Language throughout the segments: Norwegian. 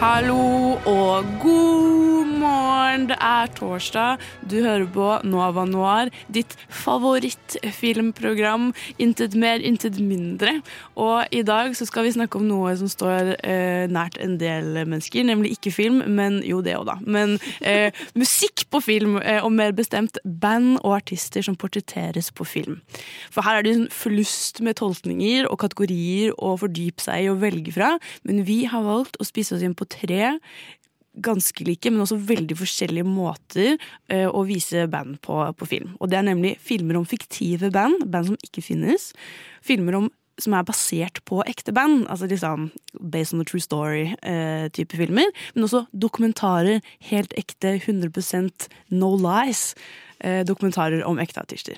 Hallo og god morgen. Det er torsdag. Du hører på Nova Noir, ditt favorittfilmprogram. Intet mer, intet mindre. Og i dag så skal vi snakke om noe som står eh, nært en del mennesker, nemlig ikke film, men jo det òg, da. Men eh, musikk på film, eh, og mer bestemt band og artister som portretteres på film. For her er det en flust med tolkninger og kategorier å fordype seg i og velge fra, men vi har valgt å spise oss inn på tre ganske like, men også veldig forskjellige måter uh, å vise band på, på film. Og det er nemlig filmer om fiktive band, band som ikke finnes. Filmer om som er basert på ekte band, altså liksom based on a true story-type filmer. Men også dokumentarer, helt ekte, 100% no lies. eh, dokumentarer om ekte artister.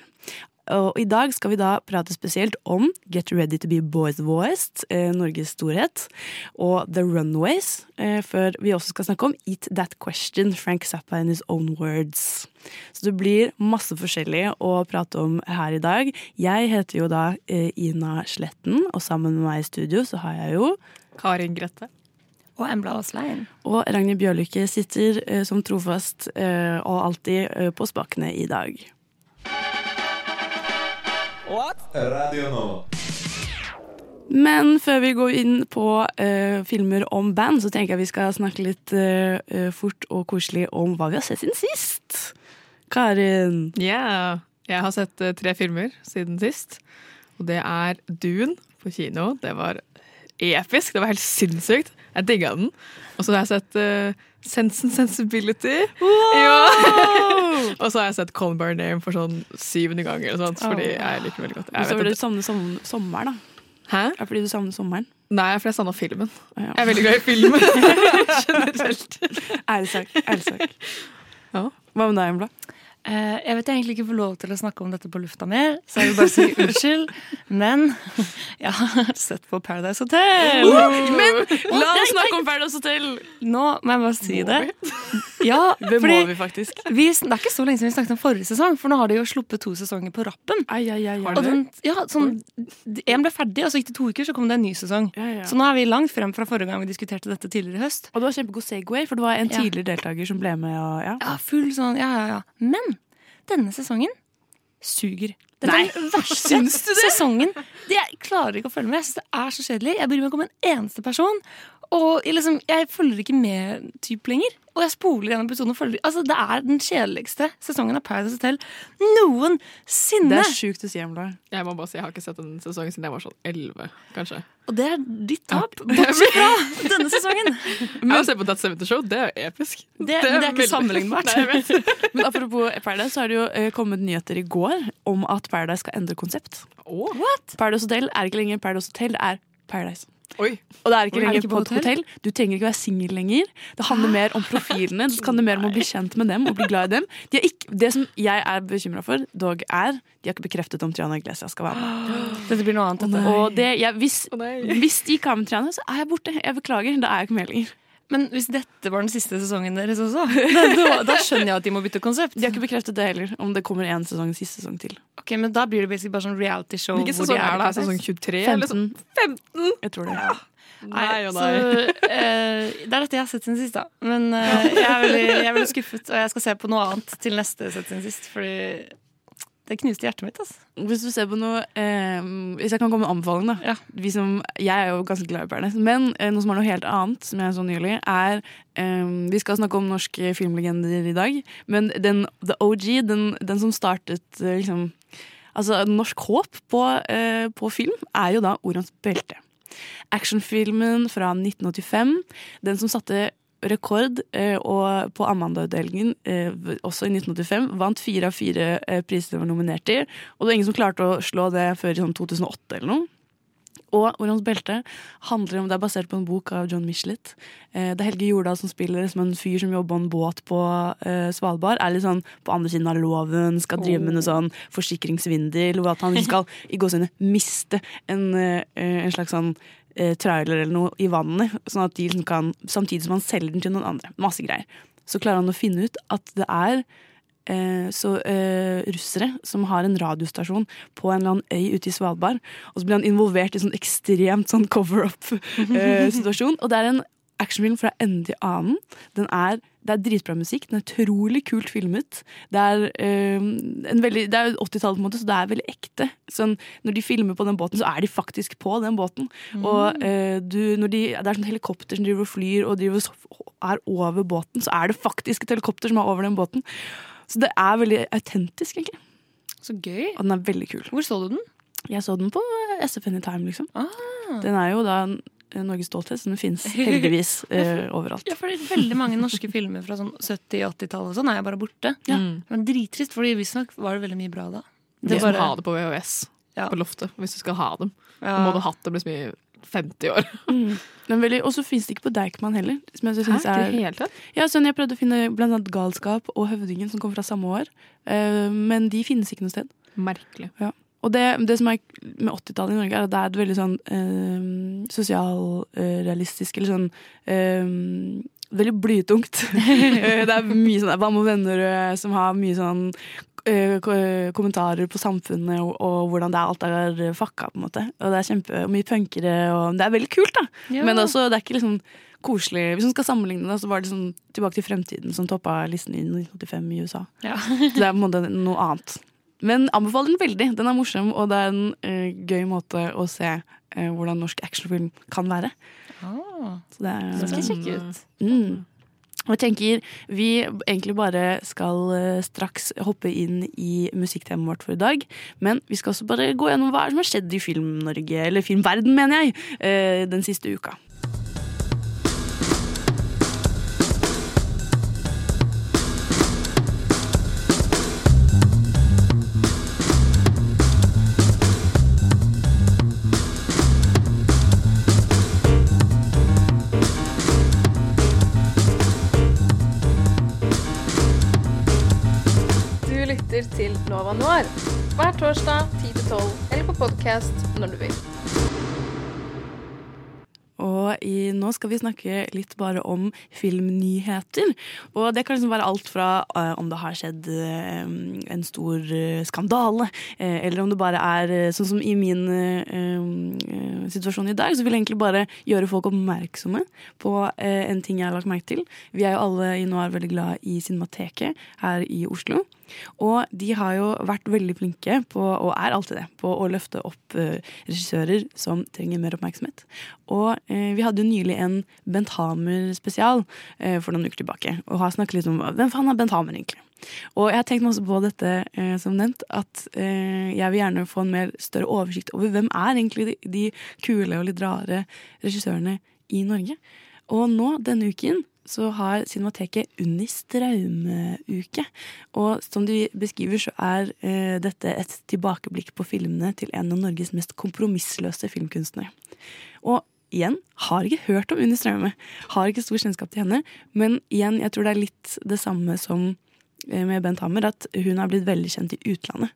Og i dag skal vi da prate spesielt om Get Ready to Be Boys Voiced, eh, Norges storhet, og The Runways, eh, før vi også skal snakke om Eat That Question, Frank Zappa in his own words. Så det blir masse forskjellig å prate om her i dag. Jeg heter jo da eh, Ina Sletten, og sammen med meg i studio så har jeg jo Karin Grøtte. Og Embla Aaslein. Og Ragnhild Bjørlykke sitter som trofast eh, og alltid på spakene i dag. Radio Nova. Men før vi går inn på uh, filmer om band, så tenker jeg vi skal snakke litt eh, fort og koselig om hva vi har sett siden sist. Karin. Yeah. Jeg har sett uh, tre filmer siden sist. Og det er Dune på kino. Det var episk. Det var helt sinnssykt. Jeg digga den. Og så har jeg sett uh, Sense and Sensibility. Ja. og så har jeg sett Call By Name for sånn syvende gang, eller sånt, fordi jeg liker den veldig godt. Jeg så vet du det savner som, sommeren, da. Hæ? Ja, fordi du savner sommeren? Nei, for jeg savna filmen. Ja. Jeg er veldig glad i film. Generelt. Ærlig sak. Ja. Hva med deg, Embla? Eh, jeg vet jeg egentlig ikke får lov til å snakke om dette på lufta mer, så jeg vil bare si unnskyld. Men jeg har sett på Paradise Hotel. Men la oss snakke om Paradise Hotel! Nå må jeg bare si det. Ja, Det må vi faktisk. vi, det er ikke så lenge siden vi snakket om forrige sesong, for nå har de jo sluppet to sesonger på rappen. Ai, ai, ai. Og den, ja, sånn, en ble ferdig, og så gikk det to uker, så kom det en ny sesong. Så nå er vi langt frem fra forrige gang vi diskuterte dette tidligere i høst. Og det var kjempegod Segway, for det var en tidligere deltaker som ble med. Og, ja. Ja, full sånn, ja, ja, ja. Men denne sesongen suger. Dette Nei, er den verste syns du det? sesongen. Det- Jeg klarer ikke å følge med. Jeg synes det er så kjedelig. Jeg bryr meg ikke om en eneste person. Og jeg, liksom, jeg følger ikke med typ lenger. Og jeg spoler gjennom episoden følger Altså, Det er den kjedeligste sesongen av Paradise Hotel noensinne. Det er sjukt å si, Embla. Jeg må bare si, jeg har ikke sett en sesong siden jeg var sånn 11, kanskje. Og det er ditt tap. Bortsett fra denne sesongen. Jeg har sett på That 70 Show, det er episk. Det, men det er ikke sammenlignbart. Men apropos Paradise, så har det jo eh, kommet nyheter i går om at Paradise skal endre konsept. What? Paradise Hotel er ikke lenger Paradise Hotel, det er Paradise. Oi. Og det er ikke Er lenger ikke på på et hotell. Du trenger ikke være singel lenger. Det handler mer om profilene. Det handler mer om å bli kjent med dem og bli glad i dem. De er ikke, det som jeg er bekymra for, dog er De har ikke bekreftet om Triana Iglesias skal være med. Dette blir noe annet. Oh, Og det, jeg, hvis, oh, hvis de ikke har med Triana, så er jeg borte. Jeg beklager. Da er jeg ikke med lenger. Men hvis dette var den siste sesongen deres også, da, da, da skjønner jeg at de må bytte konsept. De har ikke bekreftet det heller, om det kommer en sesong, siste sesong til. Ok, Men da blir det basically bare sånn reality show. Hvilken hvor de er, er da. Sesong Paradise. 23? Eller sånn? 15. Jeg tror det. Ja. Nei og Så, nei. eh, det er dette jeg har sett siden sist, da. Men eh, jeg, er veldig, jeg er veldig skuffet, og jeg skal se på noe annet til neste sett siden sist. Fordi det knuste hjertet mitt. Altså. Hvis du ser på noe eh, Hvis jeg kan komme med anbefaling, da. Ja. Vi som, jeg er jo ganske glad i Paradise. Men eh, noe som er noe helt annet, som jeg så nylig, er eh, Vi skal snakke om norske filmlegender i dag. Men den, the OG, den, den som startet eh, liksom Altså norsk håp på, eh, på film, er jo da Orans belte. Actionfilmen fra 1985. Den som satte rekord eh, og på Amanda-utdelingen, eh, også i 1985, vant fire av fire eh, priser den var nominert til. Og det var ingen som klarte å slå det før i sånn 2008 eller noe. Og Orons belte handler om, det er basert på en bok av John Michelet. Eh, det er Helge Jordal som spiller som en fyr som jobber på en båt på Svalbard. Er litt sånn på andre siden av loven, skal drive med noe sånn forsikringssvindel. Og at han skal i gåsehudene miste en, en slags sånn eh, trailer eller noe i vannet. Sånn at de liksom kan, samtidig som han selger den til noen andre. Masse greier. Så klarer han å finne ut at det er eh, så eh, russere som har en radiostasjon på en eller annen øy ute i Svalbard. Og så blir han involvert i sånn ekstremt sånn cover-up-situasjon. og det er en actionfilm fra ende til annen. Den er, det er dritbra musikk, den er utrolig kult filmet. Det er, en veldig, det er 80-tallet, på en måte, så det er veldig ekte. Sånn, når de filmer på den båten, så er de faktisk på den båten. Og øh, du, når de, det er sånn helikopter som driver og flyr og driver, er over båten, så er det faktisk et helikopter som er over den båten. Så det er veldig autentisk, egentlig. Så gøy. Og den er veldig kul. Hvor så du den? Jeg så den på SF Anytime, liksom. Ah. Den er jo da Norges stolthet, så den fins heldigvis eh, overalt. Ja, fordi veldig mange norske filmer fra sånn 70-, 80-tallet og sånn er jeg bare borte. Ja. Men drittrist, for visstnok var det veldig mye bra da. Det Det må bare- ha det på VHS Ja. på loftet, hvis du skal ha dem. Ja. Må du ha hatt dem liksom i 50 år. Mm. Og så fins det ikke på Deichman heller. Som jeg synes Hæ? Ikke er helt? Ja, sånn Jeg prøvde å finne blant annet Galskap og Høvdingen, som kom fra samme år. Uh, men de finnes ikke noe sted. Merkelig. Ja. Og det, det som er med 80-tallet i Norge, er at det er et veldig sånn eh, sosialrealistisk Eller sånn eh, Veldig blytungt. Eh, det er mye sånn Hva med venner eh, som har mye sånn eh, kommentarer på samfunnet og, og hvordan det er, alt er fucka, på en måte. Og det er kjempe, mye punkere, og det er veldig kult, da. Ja. Men også, det er ikke liksom koselig. Hvis man skal sammenligne det, så var det sånn Tilbake til fremtiden som toppa listen i 1985 i USA. Ja. Så det er på en måte noe annet. Men anbefaler den veldig. Den er morsom, og det er en uh, gøy måte å se uh, hvordan norsk actionfilm kan være. Ah, Så det er, skal sjekke ut. Mm. Og jeg tenker Vi egentlig bare skal uh, straks hoppe inn i musikktemaet vårt for i dag. Men vi skal også bare gå gjennom hva som har skjedd i Film-Norge, eller filmverden, mener jeg, den siste uka. Hver torsdag 10-12 eller på podkast når du vil. Og i, nå skal vi snakke litt bare om filmnyheter. Og det kan liksom være alt fra uh, om det har skjedd uh, en stor uh, skandale, eller om det bare er sånn som i min situasjon i dag, så vil jeg egentlig bare gjøre folk oppmerksomme på en ting jeg har lagt merke til. Vi er jo alle i nå er veldig glad i Cinemateket her i Oslo. Og de har jo vært veldig flinke på, og er alltid det, på å løfte opp regissører som trenger mer oppmerksomhet. Og vi hadde jo nylig en Bent Hamer-spesial eh, for noen uker tilbake. Og har snakket litt om hvem faen er Bent Hamer egentlig? Og jeg har tenkt masse på dette, eh, som nevnt, at eh, jeg vil gjerne få en mer større oversikt over hvem er egentlig de, kule og litt rare regissørene i Norge. Og nå, denne uken, så har Cinemateket Unni Straume-uke. Og som de beskriver, så er eh, dette et tilbakeblikk på filmene til en av Norges mest kompromissløse filmkunstnere. Og igjen, har ikke hørt om Unni Straume. Har ikke stor kjennskap til henne. Men igjen, jeg tror det er litt det samme som eh, med Bent Hammer, at hun har blitt veldig kjent i utlandet.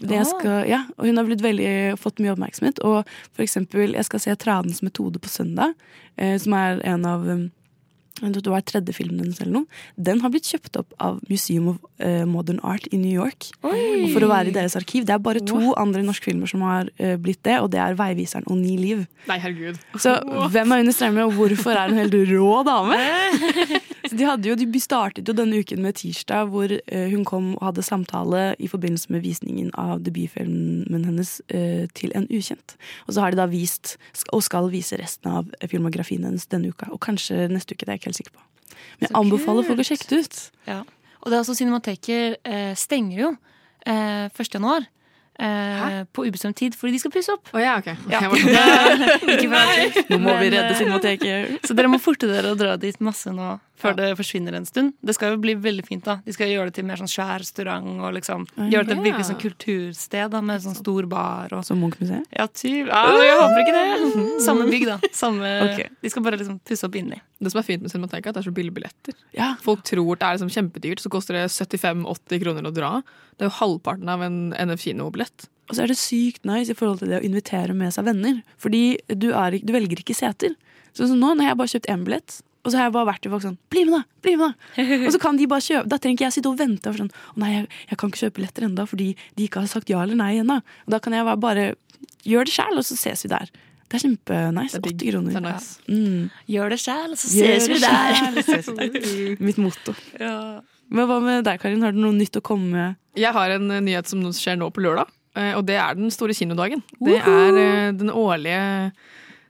Det jeg skal, ja, og hun har blitt veldig, fått mye oppmerksomhet. Og for eksempel, jeg skal se Tradens metode på søndag, eh, som er en av det var tredje filmen hennes eller noe. Den har blitt kjøpt opp av Museum of eh, Modern Art i New York. Oi. for å være i deres arkiv. Det er bare to andre norske filmer som har eh, blitt det, og det er 'Veiviseren' og 'Ni liv'. Nei, herregud. Så hvem er under Strømme, og hvorfor er hun helt rå dame? Så de, jo, de startet jo denne uken med tirsdag, hvor eh, hun kom og hadde samtale i forbindelse med visningen av debutfilmen hennes til en ukjent. Og så har de da vist, og skal vise resten av filmografien hennes denne uka. Og kanskje neste uke, det er jeg ikke helt sikker på. Men jeg Så anbefaler folk å sjekke det ut. Ja. Og det er altså Cinemateket eh, stenger jo eh, 1. januar. Eh, på ubestemt tid, fordi de skal pusse opp. Oh, ja, ok. Ja. Sånn. Nå må vi redde eh, Cinemateket. Så dere må forte dere å dra dit masse nå før det forsvinner en stund. Det skal jo bli veldig fint. da De skal gjøre det til mer sånn svær restaurant og liksom gjøre det til virkelig sånn kultursted da med sånn stor bar. Og, Som Munch-museet? ja, typ. Ja, jeg håper ikke det. Samme bygg, da. Samme, okay. De skal bare liksom pusse opp inni. Det som er fint med Cinemateket, er at det er så billige billetter. Ja. Folk tror det er liksom kjempedyrt, så koster det 75-80 kroner å dra. Det er jo halvparten av en NF-kinobillett. Og så er det sykt nice i forhold til det å invitere med seg venner. Fordi du, er, du velger ikke seter. Så, så nå, når jeg bare kjøpt én billett, og så har jeg bare vært til folk sånn Bli med, da! Bli med, da! Og så kan de bare kjøpe. Da trenger ikke jeg sitte og vente. Og sånn, å nei, jeg, jeg kan ikke kjøpe billetter ennå fordi de ikke har sagt ja eller nei ennå. Da kan jeg bare, gjøre det sjæl, og så ses vi der. Det er kjempenice. Det er 80 kroner. Det er nice. Mm. Gjør det sjæl, så Gjør ses vi der. selv, ses vi der. Mitt motto. Ja. Men hva med deg, Karin? Har du noe nytt å komme med? Jeg har en eh, nyhet som skjer nå på lørdag, eh, og det er den store kinodagen. Det er eh, den årlige,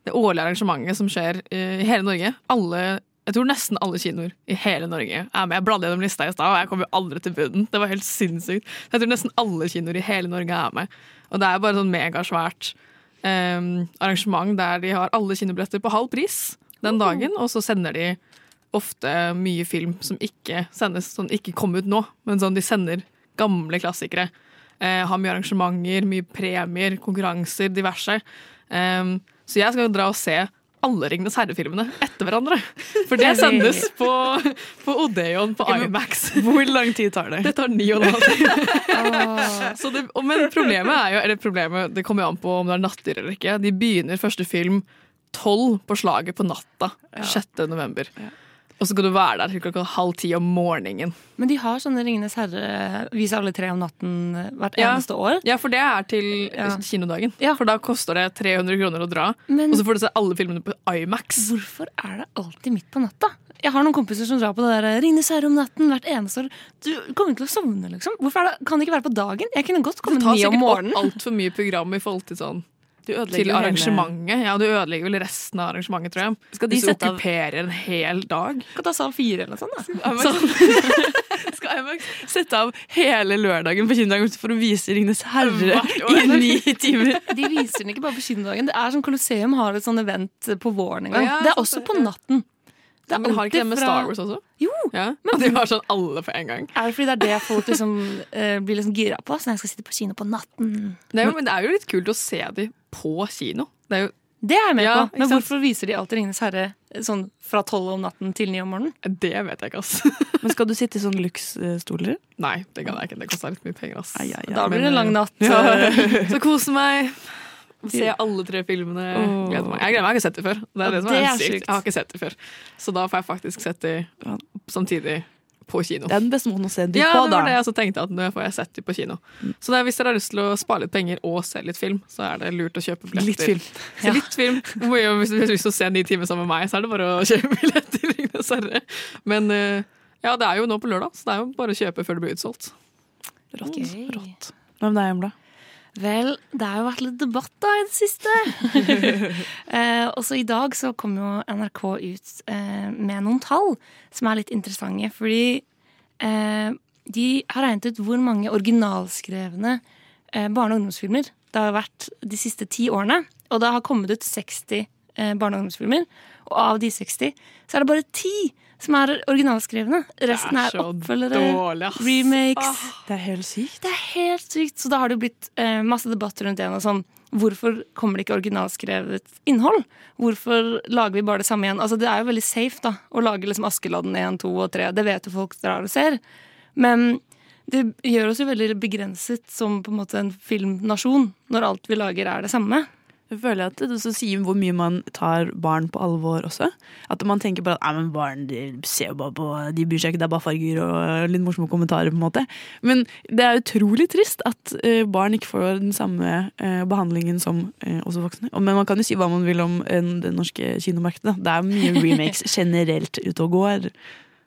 det årlige arrangementet som skjer i hele Norge. Alle, jeg tror nesten alle kinoer i hele Norge er med. Jeg bladde gjennom lista i stad, og jeg kom jo aldri til bunnen. Det var helt sinnssykt. Jeg tror nesten alle kinoer i hele Norge er med. Og det er bare sånn megasvært um, arrangement der de har alle kinobilletter på halv pris den dagen, og så sender de ofte mye film som ikke sendes, sånn ikke kom ut nå, men sånn de sender gamle klassikere. Eh, har mye arrangementer, mye premier, konkurranser, diverse. Em, så jeg skal dra og se alle Ringenes herre-filmene etter hverandre. For det sendes på, på Odeon på IMAX. Hvor lang tid tar det? Det tar ni og en halv time. Så det, og- men problemet er jo, eller problemet, det kommer jo an på om det er nattdyr eller ikke. De begynner første film tolv på slaget på natta 6. november. Og så skal du være der til klokka halv ti om morgenen. Men de har sånne Ringenes herre viser alle tre om natten eh, hvert Ja. eneste år. Ja, for det er til Ja. kinodagen. Ja. For da koster det 300 kroner å dra. Men Og så får du se alle filmene på IMAX. hvorfor er det alltid midt på natta? Jeg har noen kompiser som drar på det der Ringenes herre om natten hvert eneste år. Du kommer til å sovne, liksom. Hvorfor det, kan det ikke være på dagen? Jeg kunne godt Det komme ni om sikkert tar sikkert altfor mye program i forhold til sånn til arrangementet. hele-. Ja, du ødelegger vel resten av arrangementet, tror jeg. Skal de Hvis du sette av- okkuperer en hel dag. Kan ta sal fire eller noe sånt. Da. IMAX, skal IMAX sette av hele lørdagen på kinodagen for å vise Ringenes herre i ni timer? De viser den ikke bare på kinodagen. Det er som Colosseum har et sånn event på våren en gang. Ja, det er også på ja. natten. Det er Men har ikke det med fra- Star Wars også? Jo, Ja, og de har sånn alle for en gang. Er det fordi det er det folk liksom, uh, blir liksom gira på? Sånn jeg skal sitte på kino på natten. Det er jo, men det er jo litt kult å se de på kino. Det er jo, Det er jeg med Ja, på. Men hvorfor viser de alltid Ringenes herre eh, sånn fra tolv om natten til ni om morgenen? det vet jeg ikke, ass. Men skal du sitte i sånne luksstoler? Nei, det kan jeg ikke. Det koster litt mye penger, ass. Ai, ai, ai. Da blir det en lang natt. Ja. eh, Så kose meg. Se alle tre filmene. Oh. Gleder meg. Jeg gleder meg, jeg har ikke sett det før. Det er det som det er sykt. Jeg har ikke sett dem før. Så da får jeg faktisk sett det samtidig på kino. Det er den beste måten å se dem Ja, på, det var det jeg også tenkte at nå får jeg sett dem på kino. Så det er, hvis dere har lyst til å spare litt penger og se litt film, så er det lurt å kjøpe billetter. Litt film. Litt film. Hvis du har lyst til å se ni timer sammen med meg, så er det bare å kjøpe billetter. Dessverre. Men eh, ja, det er jo nå på lørdag, så det er jo bare å kjøpe før det blir utsolgt. Rått. Okay. rått. Hvem er deg, Embla? Vel, det har jo vært litt debatt da i det siste. eh, også i dag så kom jo NRK ut eh, med noen tall som er litt interessante. Fordi eh, de har regnet ut hvor mange originalskrevne eh, barne- og ungdomsfilmer det har vært de siste ti årene. Og det har kommet ut 60 eh, barne- og ungdomsfilmer. Og av de 60 så er det bare ti som er originalskrevne. Resten er, er oppfølgere, dårlig, remakes. remakes. Det er helt sykt. Det er helt sykt. Så da har det jo blitt eh, masse debatter rundt det. og Sånn, hvorfor kommer det ikke originalskrevet innhold? Hvorfor lager vi bare det samme igjen? Altså, det er jo veldig safe da, å lage liksom Askeladden 1, 2 og 3. Det vet jo folk drar og ser. Men det gjør oss jo veldig begrenset som på en måte en filmnasjon, når alt vi lager er det samme. Jeg føler at det så sier hvor mye man tar barn på alvor også. At man tenker bare at men barn de ser jo bare på De bryr seg ikke, det er bare farger og litt morsomme kommentarer. på en måte. Men det er utrolig trist at eh, barn ikke får den samme eh, behandlingen som eh, også voksne. Men man kan jo si hva man vil om den det norske kinomarkedet. Det er mye remakes generelt ute og går.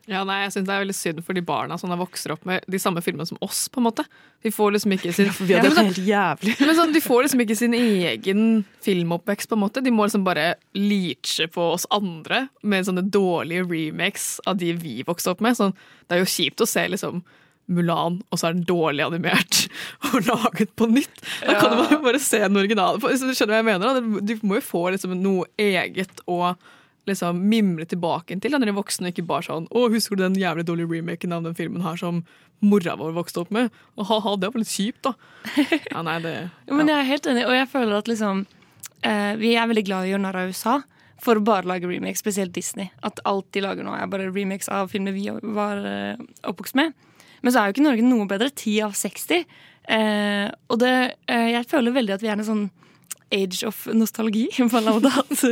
Ja, nei, jeg synes Det er veldig synd for de barna som vokser opp med de samme filmene som oss. på en måte. De får liksom ikke sin, Ja, men, så, men så, De får liksom ikke sin egen filmoppvekst. på en måte. De må liksom bare leache på oss andre med sånne dårlige remakes av de vi vokste opp med. Sånn, det er jo kjipt å se liksom Mulan, og så er den dårlig animert og laget på nytt. Da kan man jo bare se den originale. Du skjønner hva jeg mener? da? Du må jo få liksom noe eget og liksom mimre tilbake til da dere er voksne, ikke bare sånn 'Å, husker du den jævlig dårlige remaken av den filmen her som mora vår vokste opp med?' Og ha-ha, det var litt kjipt, da. Ja, nei, det Ja, men jeg er helt enig, og jeg føler at liksom eh, Vi er veldig glad i å gjøre narr av USA for å bare lage remakes, spesielt Disney. At alt de lager nå, er bare remakes av filmer vi var eh, oppvokst med. Men så er jo ikke Norge noe bedre. 10 av 60. Eh, og det, eh, jeg føler veldig at vi er en sånn age of nostalgi. At,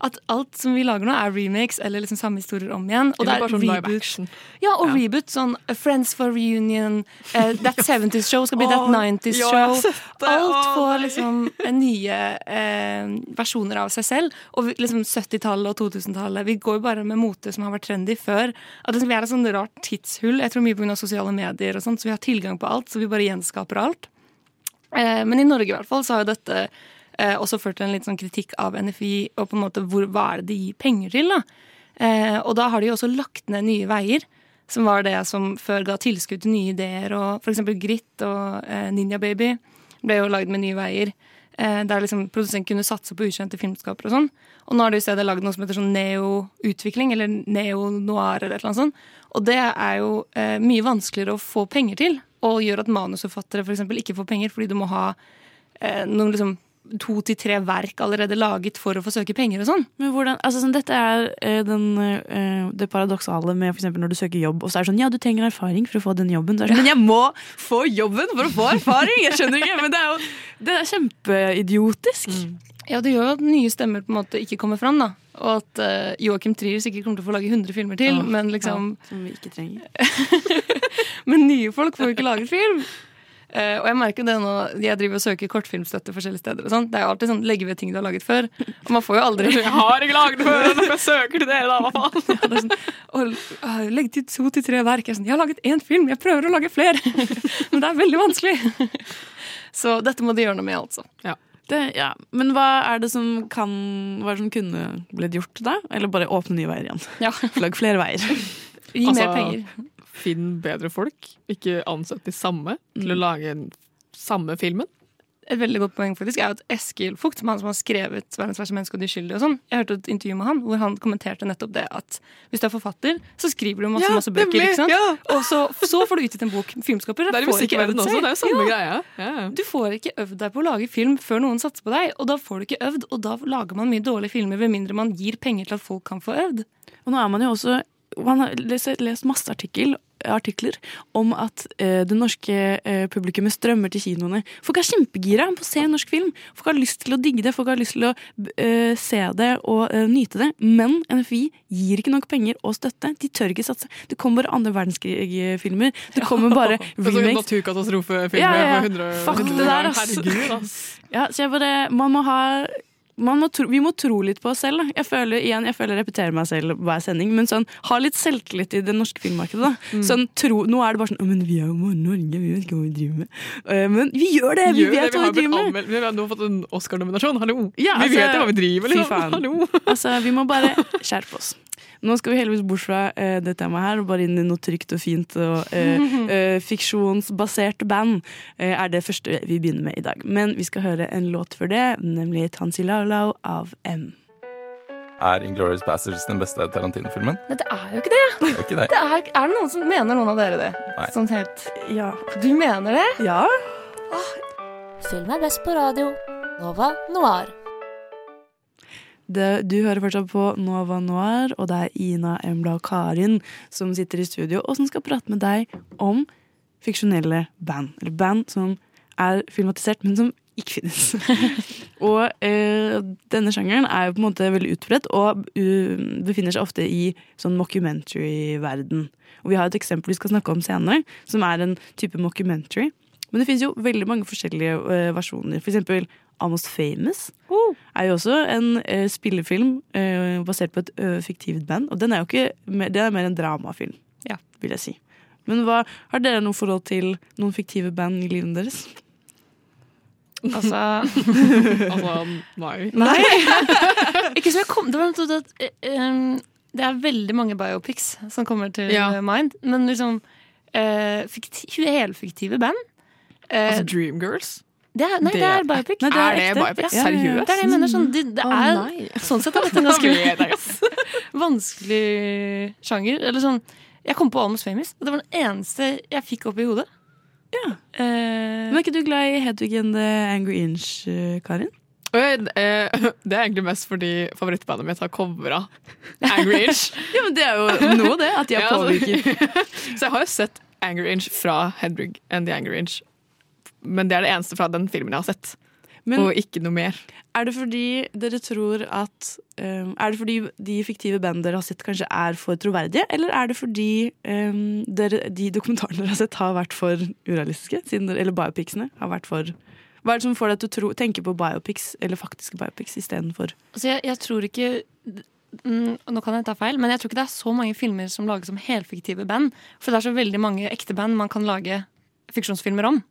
at alt som vi lager nå, er remakes eller liksom samme historier om igjen. Og Eller det er sånn reboot. Ja, og Ja. reboot. Sånn Friends for reunion, uh, That 70's Show skal bli That 90's ja, Show. Alt får liksom eh, nye uh, versjoner av seg selv. Og liksom 70-tallet og 2000-tallet. Vi går jo bare med mote som har vært trendy før. At Vi er et sånn rart tidshull. Jeg tror mye pga. sosiale medier og sånt, så vi har tilgang på alt. Så vi bare gjenskaper alt. Men i Norge i hvert fall så har jo dette eh, også ført til en litt sånn kritikk av NFI og på en måte hvor, hva er det de gir penger til. da? Eh, og da har de jo også lagt ned Nye Veier, som var det som før ga tilskudd til nye ideer. og eksempel Grit og eh, Ninja Baby ble jo lagd med Nye Veier. Eh, der liksom produsenten kunne satse på ukjente filmskapere og sånn. Og nå har de i stedet lagd noe som heter sånn neo-utvikling, eller neo-noir eller et eller annet sånt. Og det er jo eh, mye vanskeligere å få penger til, og gjør at manusforfattere for eksempel ikke får penger fordi du må ha eh, noen liksom to til tre verk allerede laget for å få søke penger og sånn. Men hvordan, altså sånn, Dette er eh, den, eh, det paradoksale med for når du søker jobb, og så er det sånn ja, du trenger erfaring for å få den jobben. Så er sånn, Men jeg må få jobben for å få erfaring! Jeg skjønner ikke, men det er jo det er kjempeidiotisk. Ja, det gjør jo at nye stemmer på en måte ikke kommer fram, da. Og at uh, Joachim Trier sikkert kommer til å få lage 100 filmer til, Ja, men liksom ja, Som vi ikke trenger. Men nye folk får jo ikke laget film. Eh, og jeg merker det nå, jeg driver og søker kortfilmstøtte forskjellige steder. og sånn, Det er jo alltid sånn, legge ved ting du har laget før. Og man får jo aldri Jeg har ikke laget før, Når jeg søker til dere, da, hva faen? Ja, det er sånn, og, uh, Legg til to til tre verk. Jeg, sånn, jeg har laget én film, jeg prøver å lage flere. Men det er veldig vanskelig. Så dette må de gjøre noe med, altså. Det, ja. Men hva er det som kan Hva er det som kunne blitt gjort da? Eller bare åpne nye veier igjen? Ja. Lag flere veier. Gi Altså, mer penger. Finn bedre folk. Ikke ansett de samme til å lage den samme filmen. Et veldig godt poeng faktisk er at Eskil Fugt, som han som har skrevet 'Verdens verste menneske og de skyldige' og sånn, jeg hørte et intervju med han hvor han kommenterte nettopp det at hvis du er forfatter, så skriver du masse, Ja, masse bøker, ikke sant? ja. Og så, så får du utgitt en bok. Filmskaper Det er får ikke øvd musikkverdenen også. seg. Det er jo samme Ja. greia. Ja, ja. Du får ikke øvd deg på å lage film før noen satser på deg, og da får du ikke øvd, og da lager man mye dårlige filmer ved mindre man gir penger til at folk kan få øvd. Og nå er man jo også Man har lest, lest masse artikkel, artikler om at eh, det norske eh, publikummet strømmer til kinoene. Folk er kjempegira på å se norsk film. Folk har lyst til å digge det, folk har lyst til å eh, se det og eh, nyte det. Men NFI gir ikke nok penger og støtte. De tør ikke satse. Det kommer bare andre verdenskrig-filmer. Det kommer bare remakes. naturkatastrofefilmer Ja, ja, ja. for 100 Fuck det der, ass. Herregud, ass. Ja, så jeg bare Man må ha må tro, vi må tro litt på oss selv. Da. Jeg føler igjen, jeg føler jeg repeterer meg selv hver sending, men sånn, ha litt selvtillit i det norske filmmarkedet. Da. Mm. Sånn, tro, nå er det bare sånn men Vi er jo Norge, vi vet ikke hva vi driver med. Uh, men vi gjør det! Vi Gjør det, vet hva vi driver med. Anmeld, Vi har nå fått en Oscar-nominasjon, hallo! Ja, vi altså, vet jo hva vi driver med, liksom. hallo! Altså, vi må bare skjerpe oss. Nå skal vi heldigvis bort fra uh, det temaet her og bare inn i noe trygt og fint. Og uh, uh, fiksjonsbasert band er det første vi begynner med i dag. Men vi skal høre en låt for det, nemlig Tansi Laulau av M. Er Inglourious Passages den beste Tarantino-filmen? Men det er jo ikke det! Det er ikke det. det er, er det noen som mener noen av dere det? Nei. Sånn helt Ja. Du mener det? Ja. Film er best på radio. Nova Noir. Det, du hører fortsatt på Nova Noir, og det er Ina, Embla og Karin som sitter i studio og som skal prate med deg om fiksjonelle band. Eller band som er filmatisert, men som ikke finnes. og eh, denne sjangeren er jo på en måte veldig utbredt og uh, befinner seg ofte i sånn mockumentary-verden. Og vi har et eksempel vi skal snakke om senere, som er en type mockumentary. Men det finnes jo veldig mange forskjellige uh, versjoner. For eksempel Almost Famous er jo også en uh, spillefilm uh, basert på et uh, fiktivt band. Og den er jo ikke mer, det er mer en dramafilm, Ja. vil jeg si. Men hva, har dere noe forhold til noen fiktive band i livet deres? Altså Altså, nei. Nei! ikke som jeg kom Det var noe at Det er veldig mange biopics som kommer til Ja. mind, men liksom uh, fikti helfiktive band Uh, Altså Dreamgirls. Det er, nei, det, er biopic. Nei, det er Er det biopic? Ja. Seriøst? Det er det jeg mener. Sånn, det, det er, oh, sånn sett er dette en ganske vanskelig sjanger. Eller sånn Jeg kom på Almost Famous, og det var den eneste jeg fikk opp i hodet. Ja. Uh, Men er ikke du glad i Hedvig and the Angry Inch, eh, Karin? Eh, Det er egentlig mest fordi favorittbandet mitt har covra Angry Inch. ja, men Det er jo noe, det. At de har Ja, altså- påvirket. Så jeg har jo sett Angry Inch fra Hedvig and the Angry Inch. Men det er det eneste fra den filmen jeg har sett. Men- og ikke noe mer. Er det fordi dere tror at um, Er det fordi de fiktive bandene dere har sett, kanskje er for troverdige? Eller er det fordi um, dere, de dokumentarene dere har sett, har vært for urealistiske? Siden dere, eller biopicsene har vært for Hva er det som får deg til å tro, tenke på biopics eller faktiske biopics istedenfor Altså, jeg, jeg tror ikke mm, Nå kan jeg ta feil, men jeg tror ikke det er så mange filmer som lages som helfiktive band. For det er så veldig mange ekte band man kan lage fiksjonsfilmer om.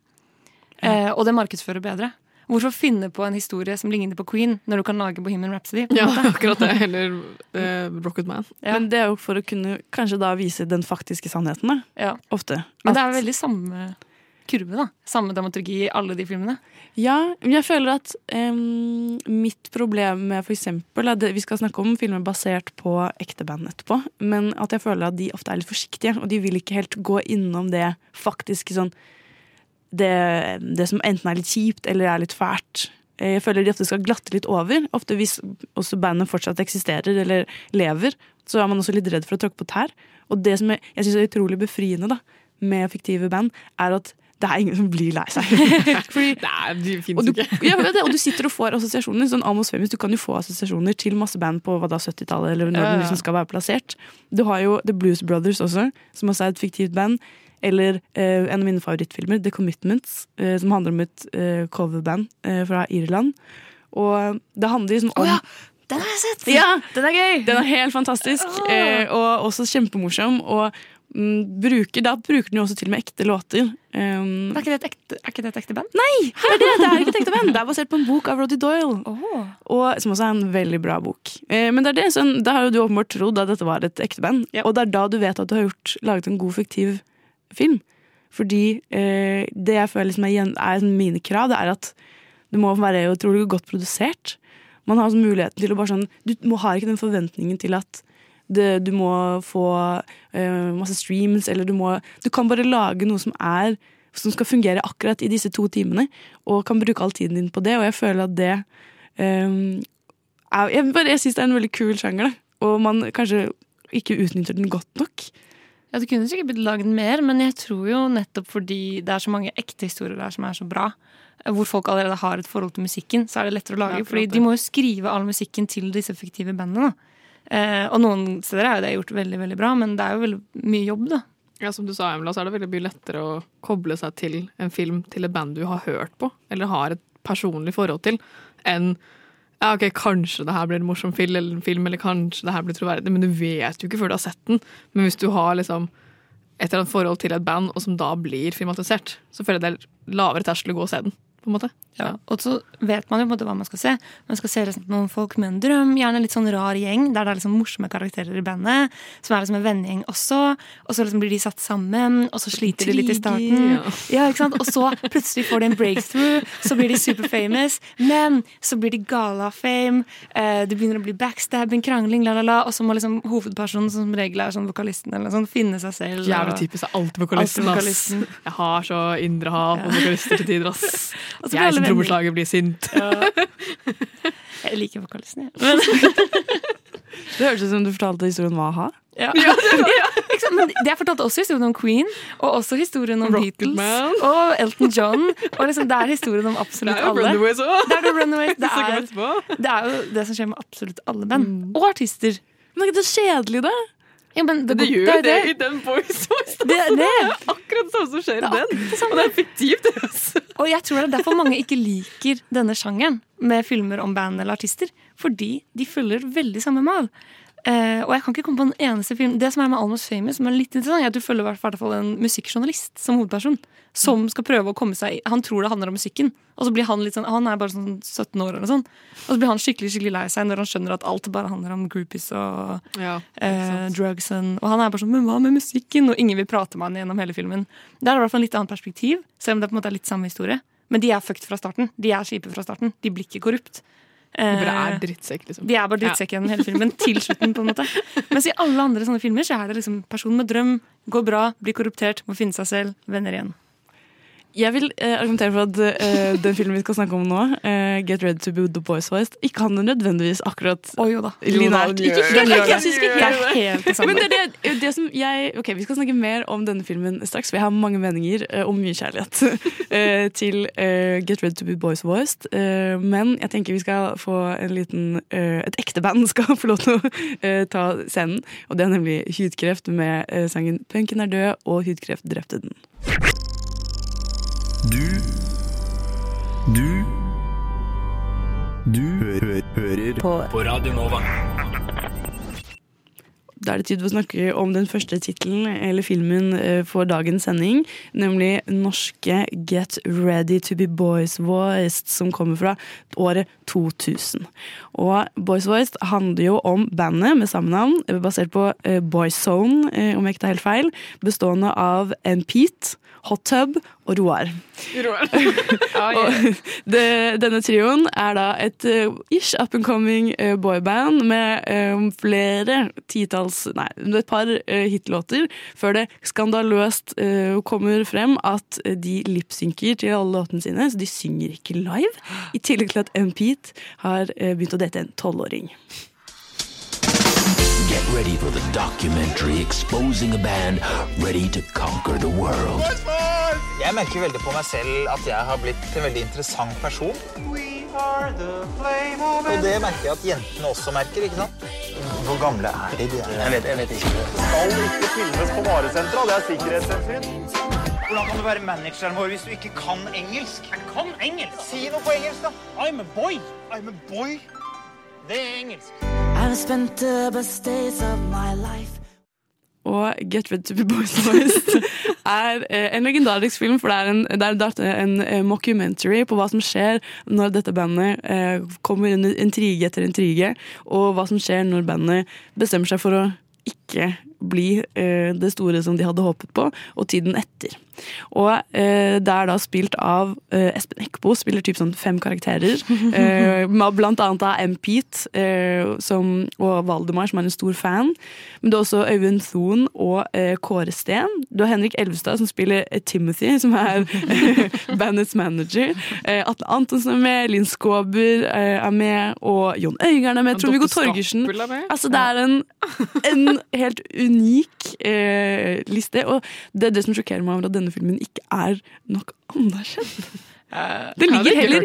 Eh, og det markedsfører bedre. Hvorfor finne på en historie som ligner på Queen, når du kan lage Bohemian Rhapsody? på Ja, måte? akkurat det. Eller eh, Rocket Man. Ja. Men det er jo for å kunne kanskje da vise den faktiske sannheten. Ja. Ofte. Men det er veldig samme kurve, da. Samme dramaturgi i alle de filmene. Ja, men jeg føler at em, mitt problem med for eksempel det, Vi skal snakke om filmer basert på ekte band etterpå, men at jeg føler at de ofte er litt forsiktige, og de vil ikke helt gå innom det faktiske sånn det, det som enten er litt kjipt eller er litt fælt. Eh, Jeg føler de ofte skal glatte litt over. Ofte hvis også bandet fortsatt eksisterer eller lever, så er man også litt redd for å tråkke på tær. Og det som jeg, jeg syns er utrolig befriende da, med fiktive band, er at det er ingen som blir lei seg. Fordi, Nei, de og, finnes du, ikke. ja, det, og du sitter og får assosiasjoner. Sånn Amos Femis, Du kan jo få assosiasjoner til masse band på 70-tallet, eller når Ja, den liksom skal være plassert. Du har jo The Blues Brothers også, som også er et fiktivt band. Eller eh, en av mine favorittfilmer, The Commitments, eh, som handler om et eh, coverband fra Irland. Og det handler liksom om Den har jeg sett! Ja, Den er gøy! den er helt fantastisk, eh, og også kjempemorsom. Og mm, bruker, da bruker den jo også til og med ekte låter. Um, Er ikke det et ekte, er det et ekte band? Nei! Det er, det, det er ikke et ekte band. Det er basert på en bok av Roddy Doyle. Oh. Og, som også er en veldig bra bok. Eh, men det er det, sånn, da har jo du åpenbart trodd at dette var et ekte band. Og det er da du vet at du har gjort, laget en god fiktiv film. Fordi eh, det jeg føler liksom er, er mine krav, det er at det må være utrolig godt produsert. Man har muligheten til å bare sånn Du må har ikke den forventningen til at det, du må få eh, masse streams, eller du må Du kan bare lage noe som er som skal fungere akkurat i disse to timene, og kan bruke all tiden din på det. Og jeg føler at det um, er, Jeg, bare- jeg syns det er en veldig kul sjanger, da. Og man kanskje ikke utnytter den godt nok. Ja, Det kunne sikkert blitt laget mer, men jeg tror jo nettopp fordi det er så mange ekte historier der som er så bra, hvor folk allerede har et forhold til musikken, så er det lettere å lage. Ja, fordi de må jo skrive all musikken til disse fiktive bandene. Eh, og noen steder er jo det gjort veldig veldig bra, men det er jo veldig mye jobb, da. Ja, Som du sa, Emla, så er det veldig mye lettere å koble seg til en film til et band du har hørt på, eller har et personlig forhold til, enn ja, ok, kanskje det her blir en morsom film, eller, en film, eller kanskje det her blir troverdig, men du vet jo ikke før du har sett den. Men hvis du har liksom et eller annet forhold til et band, og som da blir filmatisert, så føler jeg det er lavere terskel å gå og se den. På en måte. Ja, og så vet man jo på en måte hva man skal se. Man skal se liksom noen folk med en drøm, gjerne litt sånn rar gjeng, der det er liksom morsomme karakterer i bandet, som er liksom en vennegjeng også. Og så liksom blir de satt sammen, og så sliter de litt i starten. Ja, ikke sant? Og så plutselig får de en breakthrough, så blir de superfamous. Men så blir de gale av fame, eh, det begynner å bli backstabbing, krangling, la, la, la. Og så må liksom hovedpersonen, som som regel er sånn vokalisten, eller sånn, finne seg selv. Jævlig typisk. Alltid vokalisten, ass. Jeg har så indre hat på vokalister til tider, ass. Og så Jeg alle som trommeslager blir sint. Jeg liker vokalisten, jeg. Men, Det hørtes ut som du fortalte historien om a-ha. Ja. Ja, ja. Men jeg fortalte også historien om Queen, og også historien om Beatles Man. og Elton John. Og liksom, det er historien om absolutt Det er jo alle. Runaways òg! Det. Det, er, det er jo det som skjer med absolutt alle band. Og artister. Men er ikke det kjedelig, da? Ja, men det, Det gjør det er det i den Boys Voice. Det er det. Akkurat det samme som skjer i er den. det. Og det er fiktivt. Og jeg tror det er derfor mange ikke liker denne sjangeren med filmer om band eller artister. Fordi de følger veldig samme mal. Eh, og jeg kan ikke komme på en eneste film Det som er med Almost Famous, som er litt interessant, er at du følger hvert fall en musikkjournalist som hovedperson. Som skal prøve å komme seg Han tror det handler om musikken, og så blir han litt sånn Han er bare sånn 17 år eller sånn. Og så blir han skikkelig skikkelig lei seg når han skjønner at alt bare handler om groupies og Ja, uh, drugs. Og han er bare sånn Men hva med musikken? Og ingen vil prate med han gjennom hele filmen. Det er i hvert fall en litt annet perspektiv, selv om det på en måte er litt samme historie. Men de er fucked fra starten. De er kjipe fra starten. De blir ikke korrupt. De bare Eh, er drittsekk, liksom. Vi er bare drittsekk gjennom hele filmen, til slutten. på en måte Mens i alle andre sånne filmer så er det liksom person med drøm, går bra, blir korruptert, må finne seg selv, venner igjen. Jeg vil eh, argumentere for at eh, den filmen vi skal snakke om nå, eh, Get Ready to Be the Boys Voiced, ikke handler nødvendigvis akkurat linært. Jo da, Ikke den gjør helt, det. jeg synes ikke Det er helt det samme. Men det er det, det som jeg Ok, vi skal snakke mer om denne filmen straks, for jeg har mange meninger eh, og mye kjærlighet eh, til eh, Get Ready to Be Boys Voiced. Eh, men jeg tenker vi skal få en liten eh, Et ekte band skal få lov til å eh, ta scenen, og det er nemlig Hudkreft med eh, sangen 'Punken er død', og Hudkreft drepte den. Du Du Du hø hø hører på. På Radio Nova. Da er det tid for å snakke om den første tittelen eller filmen eh, for dagens sending, nemlig norske Get Ready to be Boys Voiced, som kommer fra året 2000. Og Boys Voiced handler jo om bandet med samme navn, eh, basert på Boys Boyzone, eh, om jeg ikke tar helt feil, bestående av en Pete, Hot Tub og Roar. og det, denne trioen er da et uh, ish up and coming uh, boyband med um, flere titalls Nei, et par uh, hitlåter før det skandaløst uh, kommer frem at uh, de lipsynker til alle låtene sine, så de synger ikke live. I tillegg til at M. Pete har uh, begynt å date en tolvåring. Ready for the documentary exposing a band ready to conquer the world. Jeg merker veldig på meg selv at jeg har blitt en veldig interessant person. Og det merker jeg at jentene også merker, ikke sant? Hvor gamle er de? de er? Jeg vet, jeg vet ikke. skal ikke filmes på varesentra. Det er sikkerhetshensyn. Hvordan kan du være manageren vår hvis du ikke kan engelsk? Jeg kan engelsk! Si noe på engelsk, da. I'm a boy. I'm a boy. Det er engelsk. I've spent the best days of my life. Og Get Ready to be Boys Voiced er eh, en legendarisk film, for det er en, det er en eh, mockumentary på hva som skjer når dette bandet kommer kommer under intrige etter intrige, og hva som skjer når bandet bestemmer seg for å ikke bli eh, det store som de hadde håpet på, og tiden etter. Og eh, det er da spilt av eh, Espen Eckbo, spiller typ sånn fem karakterer. Eh, blant annet av M. Pete eh, som, og Valdemar, som er en stor fan. Men det er også Øyvind Thon og eh, Kåre Steen. Du har Henrik Elvestad som spiller Timothy, som er bandets manager. Eh, Atle Antonsen er med, Linn Skåber er med, og Jon Øigarden er med. Trond-Viggo Torgersen. Er. Altså, det er en, en helt unik eh, liste, og det er det som sjokkerer meg over at denne filmen ikke er nok anerkjent. Det ligger, heller,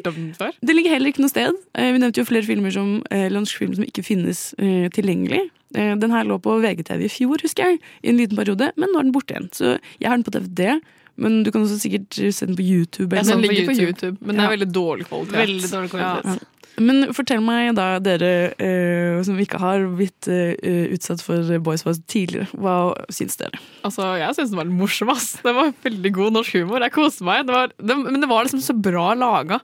det ligger heller ikke noe sted. Eh, Vi nevnte jo flere filmer som, eh, eller norske filmer som ikke finnes eh, tilgjengelig. Eh, Den her lå på VGTV i fjor, husker jeg, i en liten periode, men nå er den borte igjen. Så jeg har den på DVD, men du kan også sikkert se den på YouTube. Ja, den ligger på YouTube, men det er veldig dårlig kvalitet. Veldig dårlig kvalitet. Ja. Men fortell meg da, dere eh, som ikke har blitt eh, utsatt for Boys Voice tidligere, hva syns dere? Altså, Jeg syns den var morsom. ass. Det var veldig god norsk humor. Jeg koste meg. Det var, det, men det var liksom så bra laga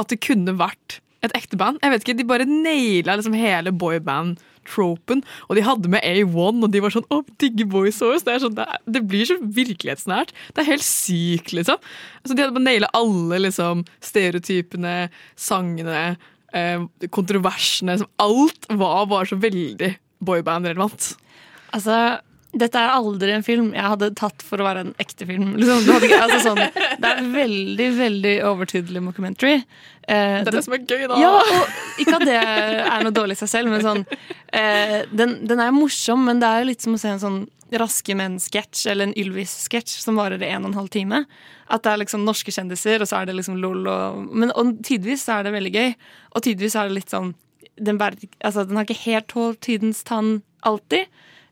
at det kunne vært et ekte band. Jeg vet ikke, De bare naila liksom hele boyband-tropen. Og de hadde med A1, og de var sånn 'Å, digge Boys Voice'. Det, sånn, det, det blir så virkelighetsnært. Det er helt sykt, liksom. Altså, de hadde bare naila alle liksom, stereotypene, sangene, eh, kontroversene. som alt var bare så veldig boyband-relevant. Altså, dette er aldri en film jeg hadde tatt for å være en ekte film. Liksom, hadde altså sånn, det er veldig, veldig overtydelig mockumentary. Eh, Det er det som er gøy, da. Ja, og ikke at det er noe dårlig i seg selv, men sånn eh, den, den er morsom, men det er jo litt som å se en sånn Raske menn-sketsj eller en Ylvis-sketsj som varer i en og en halv time. At det er liksom norske kjendiser, og så er det liksom lol og Men og tidvis er det veldig gøy, og tidvis er det litt sånn Den, bærer, altså, den har ikke helt holdt tidens tann alltid.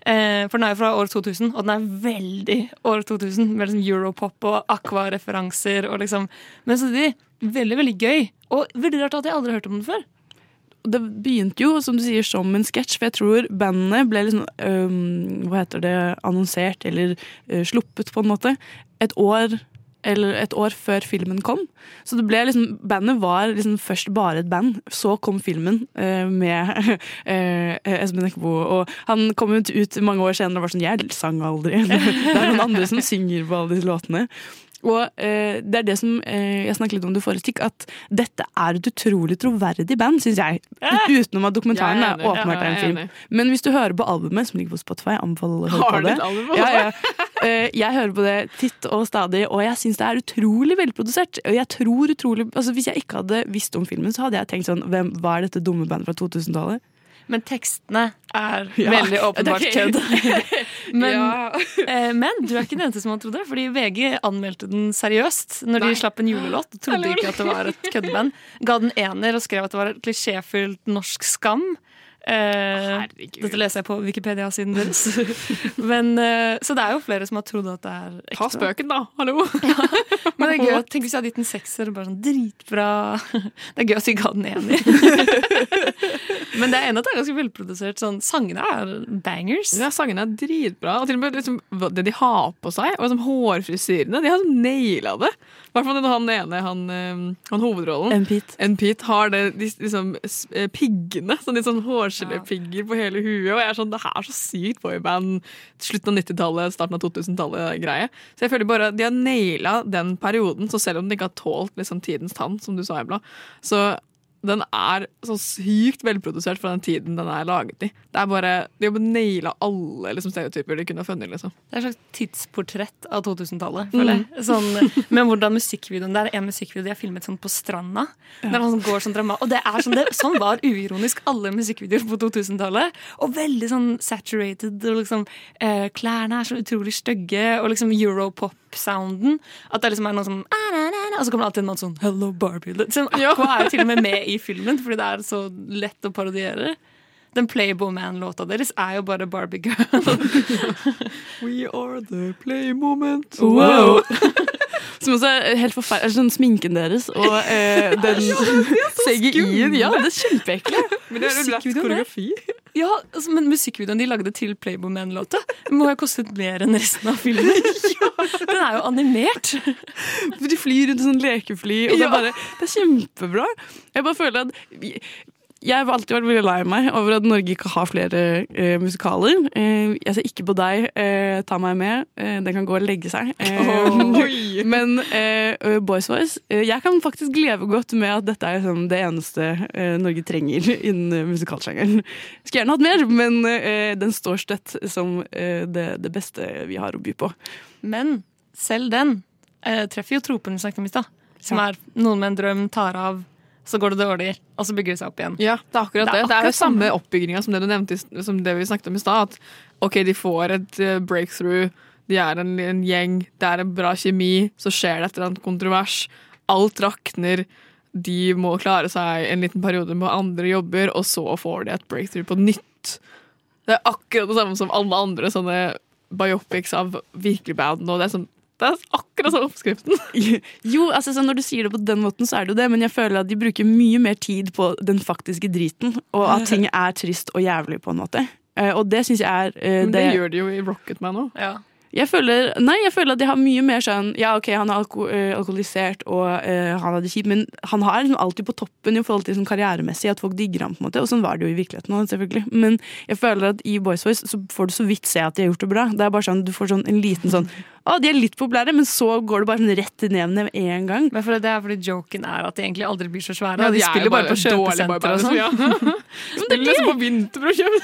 Eh, for den er jo fra år 2000, og den er veldig år 2000. Med liksom europop og aqua-referanser. Liksom, men samtidig veldig, veldig gøy. Og veldig rart at jeg aldri har hørt om den før. Det begynte jo som du sier som en sketsj, for jeg tror bandene ble liksom um, Hva heter det Annonsert eller uh, sluppet, på en måte, et år et år før filmen kom. Så det ble liksom, bandet var liksom først bare et band. Så kom filmen uh, med uh, Espen Eckbo. Og han kom ut mange år senere og var sånn Jeg sang aldri. Det er noen andre som synger på alle disse låtene. Og eh, det er det som eh, jeg snakket litt om det forrige stikk, at dette er et utrolig troverdig band, syns jeg. Utenom at dokumentaren er er åpenbart er en film. Men hvis du hører på albumet, som ligger på Spotify, anbefaler å høre på det. album Ja, ja. Eh, Jeg hører på det titt og stadig, og jeg syns det er utrolig velprodusert. Og jeg tror utrolig, altså Hvis jeg ikke hadde visst om filmen, så hadde jeg tenkt sånn hvem, Hva er dette dumme bandet fra 2000-tallet? Men tekstene er Ja, veldig åpenbart kødd. men, eh, men du er ikke den eneste som har trodd det, fordi VG anmeldte den seriøst når de slapp en julelåt. og Trodde ikke at det var et køddeband. Ga den ener og skrev at det var et klisjéfylt norsk skam. Eh, dette leser jeg på Wikipedia-siden deres. Men, eh, så det er jo flere som har trodd at det er ekte. Ta spøken, da! Hallo! Men det er gøy, Tenk hvis jeg hadde gitt en sekser. og Bare sånn, dritbra Det er gøy at si ga den enig. Men det er enig at det er ganske velprodusert. Sånn, sangene er bangers. Ja, Sangene er dritbra. Og til og med liksom, det de har på seg, og liksom, hårfrisyrene. De har naila det. Hvert fall han ene, han, eh, han hovedrollen, en Pete. en Pete, har det, de, liksom, eh, piggene. Sånn, litt sånn hårgelepigger på hele huet. Og jeg er sånn, det her er så sykt boyband. Slutten av 90-tallet, starten av 2000-tallet-greie. Så jeg føler bare de har naila den perioden, så selv om de ikke har tålt liksom, tidens tann, som du sa, Ebla, så den er så sykt velprodusert fra den tiden den er laget i. Det er bare, De har naila alle liksom, stereotyper de kunne ha funnet. Liksom. Det er et slags tidsportrett av 2000-tallet. føler jeg. Sånn, med hvordan musikkvideoen, Det er en musikkvideo de har filmet sånn på stranda. Der han går sånn drama, og det er sånn, det, sånn var uironisk alle musikkvideoer på 2000-tallet. Og veldig sånn saturated. og liksom, eh, Klærne er så utrolig stygge. Og liksom europop-sounden. At det liksom er noe na, Og så kommer det alltid en mann sånn Hello, Barbie. som Aqua er jo til og med med i filmen fordi det er så lett å parodiere. Den Playboy Man-låta deres er jo bare Barbie Girl. We are the play moment. Wow. Som også er helt forferdelig. Sånn sminken deres og eh, den CGI-en. Ja, det er kjempeekle. Men det er jo lett koreografi. Ja, altså, men musikkvideoen de lagde til Playboy Man-låta, må ha kostet mer enn resten av filmen. Den er jo animert. De flyr rundt i sånn lekefly, og det, er bare, det er kjempebra. Jeg bare føler at jeg har alltid vært veldig lei meg over at Norge ikke har flere uh, musikaler. Uh, jeg ser ikke på deg. uh, ta meg med. Den kan gå og legge seg. Men Boys Voice Jeg kan faktisk leve godt med at dette er sånn, det eneste Norge trenger innen musikalsjangeren. Skulle gjerne hatt mer, men den står støtt som det, det beste vi har å by på. Men selv den treffer jo tropen vi snakket om i stad. Som er noen med en drøm tar av, så går det dårlig, og så bygger det seg opp igjen. Ja, det er akkurat det. Det er Det er, jo akkurat samme samme. oppbygginga som det du nevnte som det vi snakket om i stad. At ok, de får et eh, breakthrough, de er en, en gjeng, det er en bra kjemi, så skjer det et eller annet kontrovers. Alt rakner. De må klare seg en liten periode med andre jobber, og så får de et breakthrough på nytt. Det er akkurat det samme som alle andre sånne biopics av virkelig band. Og det er, sånn, det er akkurat sånn oppskriften. Jo, altså så når du sier det på den måten, så er det jo det, men jeg føler at de bruker mye mer tid på den faktiske driten, og at ting er trist og jævlig, på en måte. Eh, og det syns jeg er eh, Men det, gjør de jo i Rocketman òg. Jeg føler, nei, jeg føler at jeg har mye mer sånn Ja, ok, han er alko alkoholisert og uh, han hadde det kjipt, men han har liksom alltid på toppen i forhold til sånn karrieremessig, at folk digger ham, på en måte. Og sånn var det jo i virkeligheten òg, selvfølgelig. Men jeg føler at i Boys Voice så får du så vidt se at de har gjort det bra. Det er bare sånn, Du får sånn en liten sånn Å, de er litt populære, men så går det bare sånn rett ned med en gang. Men for Det er fordi joken er at de egentlig aldri blir så svære. Ja, de, de er spiller bare, bare på kjøpesenter og sånn. ja. Spiller liksom på vinterbrosjøen.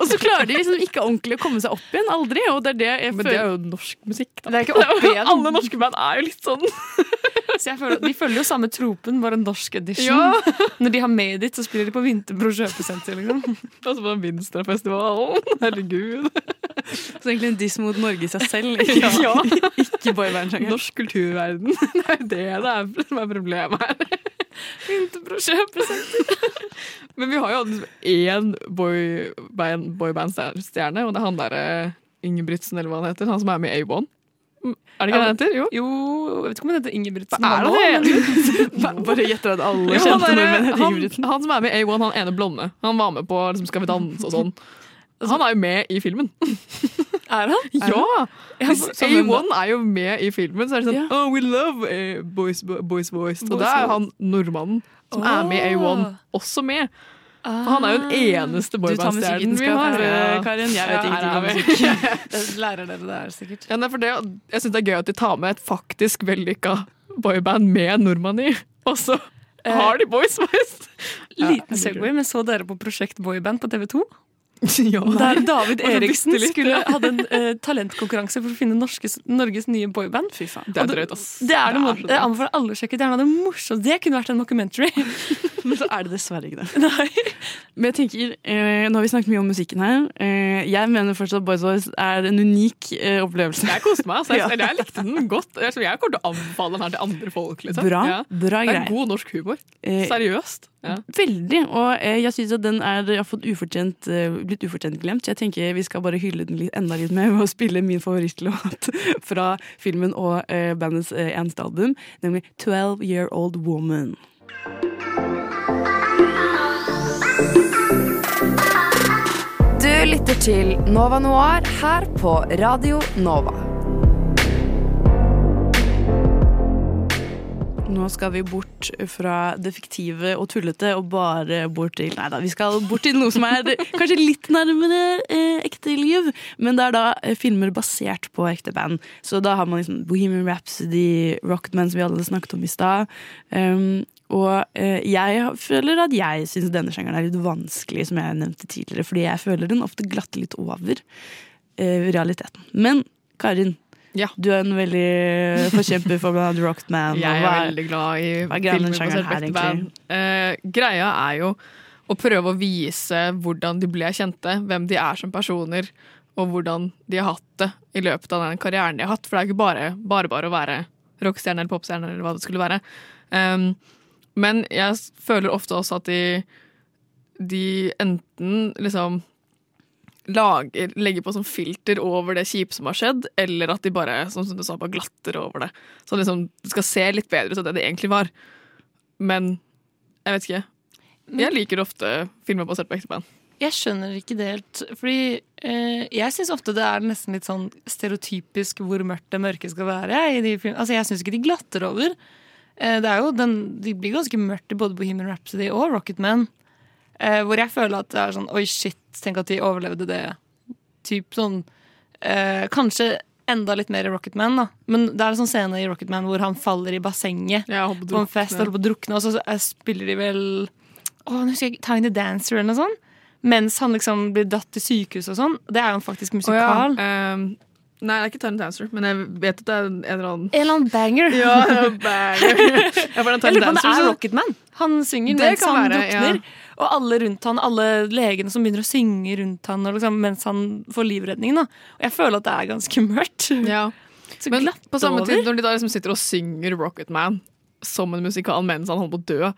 Og så klarer de liksom ikke ordentlig å komme seg opp igjen. Aldri. Og det er det jeg Men det er jo norsk musikk, da. Det er ikke opp igjen. Alle norske band er jo litt sånn. Så jeg føler, De følger jo samme tropen, bare en norsk edition. Ja. Når de har made it, så spiller de på Vinterbro kjøpesenter. Liksom. Altså på Vinstra-festivalen. Herregud. Så egentlig en diss mot Norge i seg selv, ikke, Ja. ikke boyband-sjanger Norsk kulturverden. Det er det det er som er problemet her. Vinterbro kjøpesenter. Men vi har jo hatt én boyband- boyband-stjerne, og det er han derre Ingebrigtsen, eller hva han heter. Han som er med i A1. Er det ikke det han heter? Jo. Jo, jeg vet ikke om han heter Ingebrigtsen. Er det det? Bare gjetter at alle Jo, kjente nordmenn heter Ingebrigtsen. han som er med i A1, han ene blonde. Han var med på liksom, Skal vi danse og sånn. Han er jo med i filmen. Er han? Ja! Hvis så hvem da? A1 er jo med i filmen, så er det sånn Ja. Oh, we love eh, boys, boys voice. Og da er han nordmannen som er med i A1, også med. For han er jo den eneste boybandstjernen vi har. eh, Karin. Jeg vet Ja, ingenting om musikk. Det lærer dere det her, sikkert. Ja, nei, for det, jeg syns det er gøy at de tar med et faktisk vellykka boyband med nordmann i, og så har de Boys Voice. Liten Segway, men så dere på Prosjekt Boyband på TV 2? Ja. Der David Eriksen skulle, hadde en uh, talentkonkurranse for å finne norske, Norges nye boyband. Fy faen. Det er drøyt, ass. Det er Det er jeg anbefaler alle å sjekke ut. Det er noe av det kunne vært en documentary. Men så er det dessverre ikke det. Men jeg tenker, eh, Nå har vi snakket mye om musikken her. Eh, jeg mener fortsatt at Boys Voice er en unik eh, opplevelse. Jeg koste meg. Altså. Jeg, Ja. jeg likte den godt. Jeg, jeg kommer til å anbefale den her til andre folk. Liksom. Bra, Ja. bra Det er god norsk humor. Eh, Seriøst. Ja. Veldig. Og eh, jeg syns at den er har fått ufortjent, eh, blitt ufortjent glemt. Jeg tenker vi skal bare hylle den litt, enda litt med ved å spille min favorittlåt fra filmen og eh, bandets eh, eneste album, nemlig 12 Year Old Woman. Du lytter til Nova Noir her på Radio Nova. Nå skal vi bort fra det fiktive og tullete og bare bort til Nei da, vi skal bort til noe som er kanskje litt nærmere eh, ekte liv. Men det er da eh, filmer basert på ekte band. Så da har man liksom Bohemian Rhapsody, Rockman, som vi alle snakket om i stad. Um, og eh, jeg føler at jeg syns denne sjangeren er litt vanskelig, som jeg nevnte tidligere. Fordi jeg føler den ofte glatter litt over eh, realiteten. Men Karin, du er en veldig forkjemper for blant annet Rocketman. og Jeg er hva veldig glad i er filmer basert på ekte band. Uh, greia er jo å prøve å vise hvordan de ble kjente, hvem de er som personer, og hvordan de har hatt det i løpet av den karrieren de har hatt. For det er ikke bare bare, bare å være rockestjerne eller popstjerne eller hva det skulle være. Um, men jeg føler ofte også at de, de enten liksom lager, legger på sånn filter over det kjipe som har skjedd, eller at de bare som du sa, bare glatter over det. Så liksom, det skal se litt bedre ut enn det det egentlig var. Men jeg vet ikke. Jeg liker ofte filmer basert på ekte band. Jeg skjønner ikke det helt. Fordi eh, jeg syns ofte det er nesten litt sånn stereotypisk hvor mørkt det mørke skal være. I de. Altså, jeg syns ikke de glatter over. Eh, det er jo den, de blir ganske mørkt i både Bohemian Rhapsody og Rocketman. Eh, hvor jeg føler at det er sånn Oi, shit, tenk at de overlevde det. Typ sånn eh, Kanskje enda litt mer i Rocketman, da. Men det er en sånn scene i Rocketman hvor han faller i bassenget på på en fest og holder på å drukne, og så eh, spiller de vel Å, nå husker jeg Tiny Dancer eller noe sånt. Mens han liksom blir dratt til sykehus og sånn. Det er jo en faktisk musikal. Oh, ja, um nei, det er ikke Tiny Dancer, men jeg vet at det er en eller annen En eller annen banger. Ja, banger. Jeg lurer på om det er Rocketman. Han synger Det mens han være, drukner. ja. Og alle rundt han, alle legene som begynner å synge rundt han og liksom, mens han får livredning. Da. Og jeg føler at det er ganske mørkt. Ja. Så Men glatt på samme over. tid, når de da liksom sitter og synger Rocket Man som en musikal mens han holder på å dø,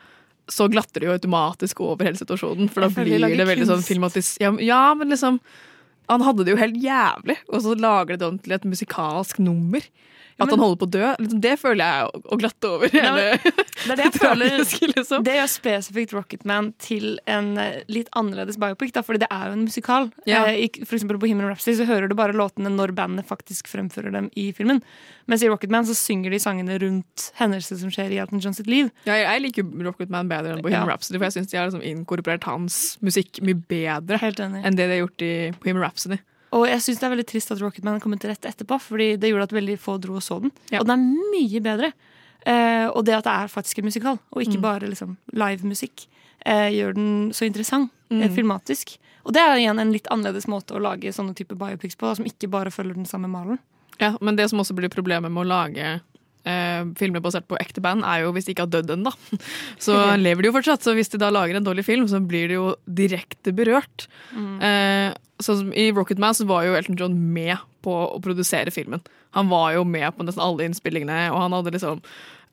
så glatter det jo automatisk over hele situasjonen. For da blir det veldig sånn filmatisk. Ja, ja, men liksom Han hadde det jo helt jævlig, og så lager de det om til et musikalsk nummer. At han holder på å dø. Liksom, det føler jeg å, glatte over. Hele- Det er det jeg føler liksom. Det gjør spesifikt Rocketman til en eh, litt annerledes biopic, da, fordi det er jo en musikal. Ja. Eh, for eksempel på Bohemian Rhapsody så hører du bare låtene når bandet faktisk fremfører dem i filmen. Mens i Rocketman så synger de sangene rundt hendelser som skjer i Elton John sitt liv. Ja, jeg liker Rocketman bedre enn på Himmel Ja. Rhapsody, for jeg syns de har liksom inkorporert hans musikk mye bedre enn det de har gjort i Bohemian Rhapsody. Og jeg syns det er veldig trist at Rocketman kom ut rett etterpå, fordi det gjorde at veldig få dro og så den. Ja. Og den er mye bedre. Eh, og det at det er faktisk en musikal, og ikke Mm. bare liksom, livemusikk, eh, gjør den så interessant eh, Mm. filmatisk. Og det er igjen en litt annerledes måte å lage sånne type biopics på, da, som ikke bare følger den samme malen. Ja, men det som også blir problemet med å lage eh, filmer basert på ekte band, er jo hvis de ikke har dødd ennå. Så lever de jo fortsatt. Så hvis de da lager en dårlig film, så blir de jo direkte berørt. Mm. Eh, sånn som I Rocketman så var jo Elton John med på å produsere filmen. Han var jo med på nesten alle innspillingene, og han hadde liksom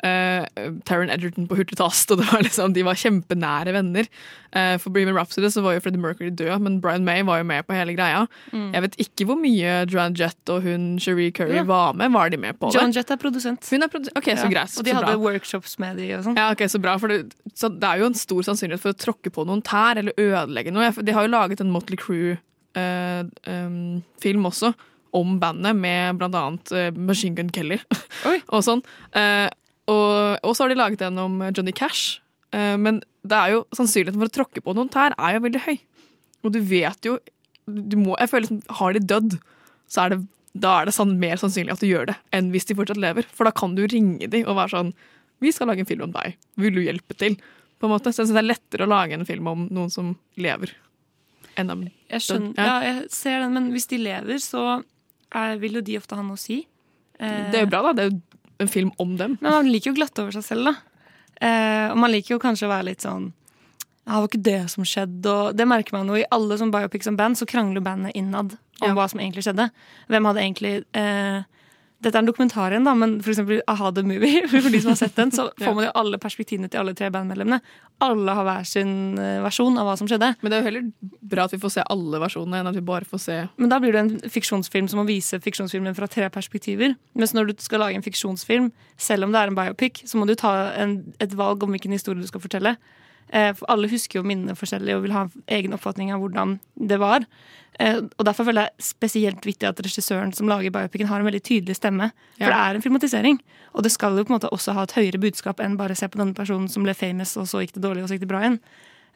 eh, Taron Edgerton på hurtigtast, og det var liksom, de var kjempenære venner. Uh, for Bohemian Rhapsody så var jo Freddie Mercury død, men Brian May var jo med på hele greia. Mm. Jeg vet ikke hvor mye Joanne Jett og hun Cherie Curry Ja. var med. Var de med på det? Joan Jett er produsent. Hun er produ ok, så Ja. greit. Og de hadde bra. workshops med de og sånn. Ja, ok, så bra, for det, så det er jo en stor sannsynlighet for å tråkke på noen tær eller ødelegge noe. De har jo laget en Motley Crew-film også, om bandet, med blant annet eh, Machine Gun Kelly og sånn. Eh, og, så har de laget en om Johnny Cash. Eh, Men det er jo sannsynligheten for å tråkke på noen tær er jo veldig høy. Og du vet jo du må, Jeg føler liksom, Har de dødd, så er det, da er det sånn, mer sannsynlig at du gjør det, enn hvis de fortsatt lever. For da kan du ringe dem og være sånn 'Vi skal lage en film om deg. Vil du hjelpe til?' På en måte. Så jeg synes det er lettere å lage en film om noen som lever, enn om Jeg skjønner, død. ja, jeg ser den, men hvis de lever, så er, vil jo de ofte ha noe å si. Eh, Det er jo bra, da. Det er jo en film om dem. Men man liker jo glatt over seg selv, da. Eh, og man liker jo kanskje å være litt sånn Ja, det var ikke det som skjedde, og det merker man jo i alle som biopics om band, så krangler bandet innad om hva som egentlig skjedde. Hvem hadde egentlig eh, Dette er en dokumentar igjen, da, men for eksempel Aha The Movie, for de som har sett den, så får man jo alle perspektivene til alle tre bandmedlemmene. Alle har hver sin eh, versjon av hva som skjedde. Men det er jo heller bra at vi får se alle versjonene, enn at vi bare får se Men da blir det en fiksjonsfilm som må vise fiksjonsfilmen fra tre perspektiver. Mens når du skal lage en fiksjonsfilm, selv om det er en biopic, så må du ta en, et valg om hvilken historie du skal fortelle. Eh, for alle husker jo minnene forskjellig og vil ha en egen oppfatning av hvordan det var. Eh, og Derfor føler jeg spesielt viktig at regissøren som lager biopicen, har en veldig tydelig stemme. For Ja. det er en filmatisering. Og det skal jo på en måte også ha et høyere budskap enn bare se på denne personen som ble famous, og så gikk det dårlig, og så gikk det bra igjen.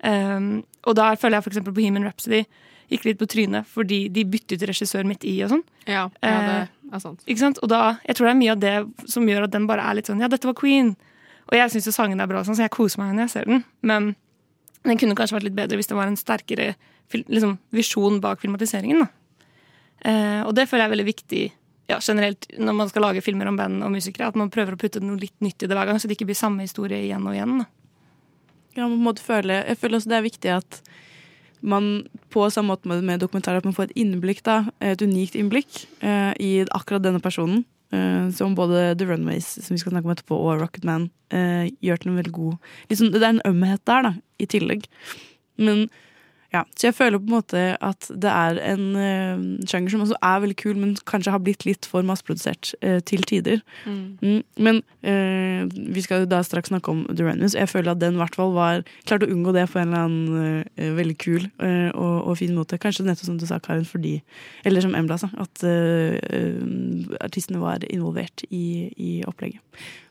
Um, og da føler jeg eksempel Bohemian Rhapsody gikk litt på trynet fordi de byttet regissør midt i og sånn. Ja, ja det er sant. Ikke sant? Og da, jeg tror det er mye av det som gjør at den bare er litt sånn Ja, dette var Queen. Og jeg syns jo sangen er bra, sånn, så jeg koser meg når jeg ser den. Men den kunne kanskje vært litt bedre hvis det var en sterkere liksom, visjon bak filmatiseringen. Eh, og det føler jeg er veldig viktig ja, generelt når man skal lage filmer om band og musikere. At man prøver å putte noe litt nytt i det hver gang, så det ikke blir samme historie igjen og igjen. Da. Ja, man må føle, jeg føler også det er viktig at man på samme måte med dokumentarer at man får et innblikk da, et unikt innblikk eh, i akkurat denne personen. Eh, som både The Runways som vi skal snakke om etterpå, og Rocketman eh, gjør til en veldig god liksom, Det er en ømhet der, da, i tillegg. Men ja, Så jeg føler på en måte at det er en uh, sjanger som også er veldig kul, men kanskje har blitt litt for masseprodusert uh, til tider. Mm. Mm, men uh, vi skal jo da straks snakke om The Runners. Jeg føler at den i hvert fall var klarte å unngå det på en eller annen veldig kul og, og fin måte. Kanskje nettopp som du sa, Karin, fordi Eller som Embla sa, at artistene var involvert i, i opplegget.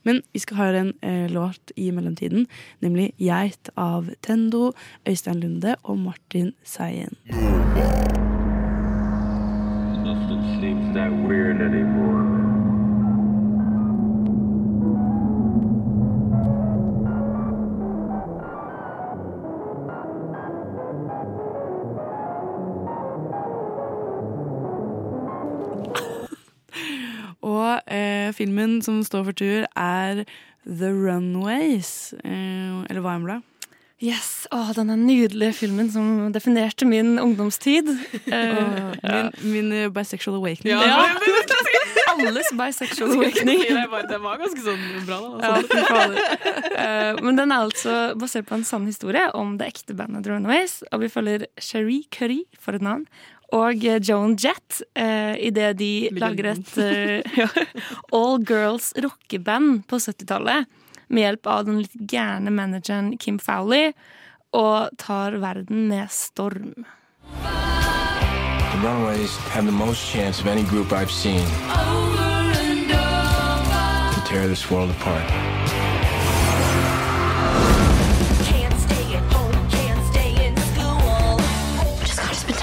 Men vi skal høre en eh, låt i mellomtiden, nemlig 'Geit' av Tendo, Øystein Lunde og Martin Seien. Nothing seems that weird anymore. Og eh, filmen som står for tur, er The Runways. Eh, eller hva, Embla? Yes, oh, denne nydelige filmen som definerte min ungdomstid. Uh, Min, min eh, bisexual awakening. Ja. Alles bisexual awakening. Det var ganske sånn bra, da. Ja, uh. Eh, men den er altså basert på en sann historie om det ekte bandet The Runaways. Og vi følger Cherie Curry, for et navn, og Joan Jett eh, idet de lager et eh, ja, all girls rockeband på 70-tallet. Med hjelp av den litt gærne manageren Kim Fowley. Og tar verden med storm. The Runaways have the most chance of any group I've seen to tear this world apart.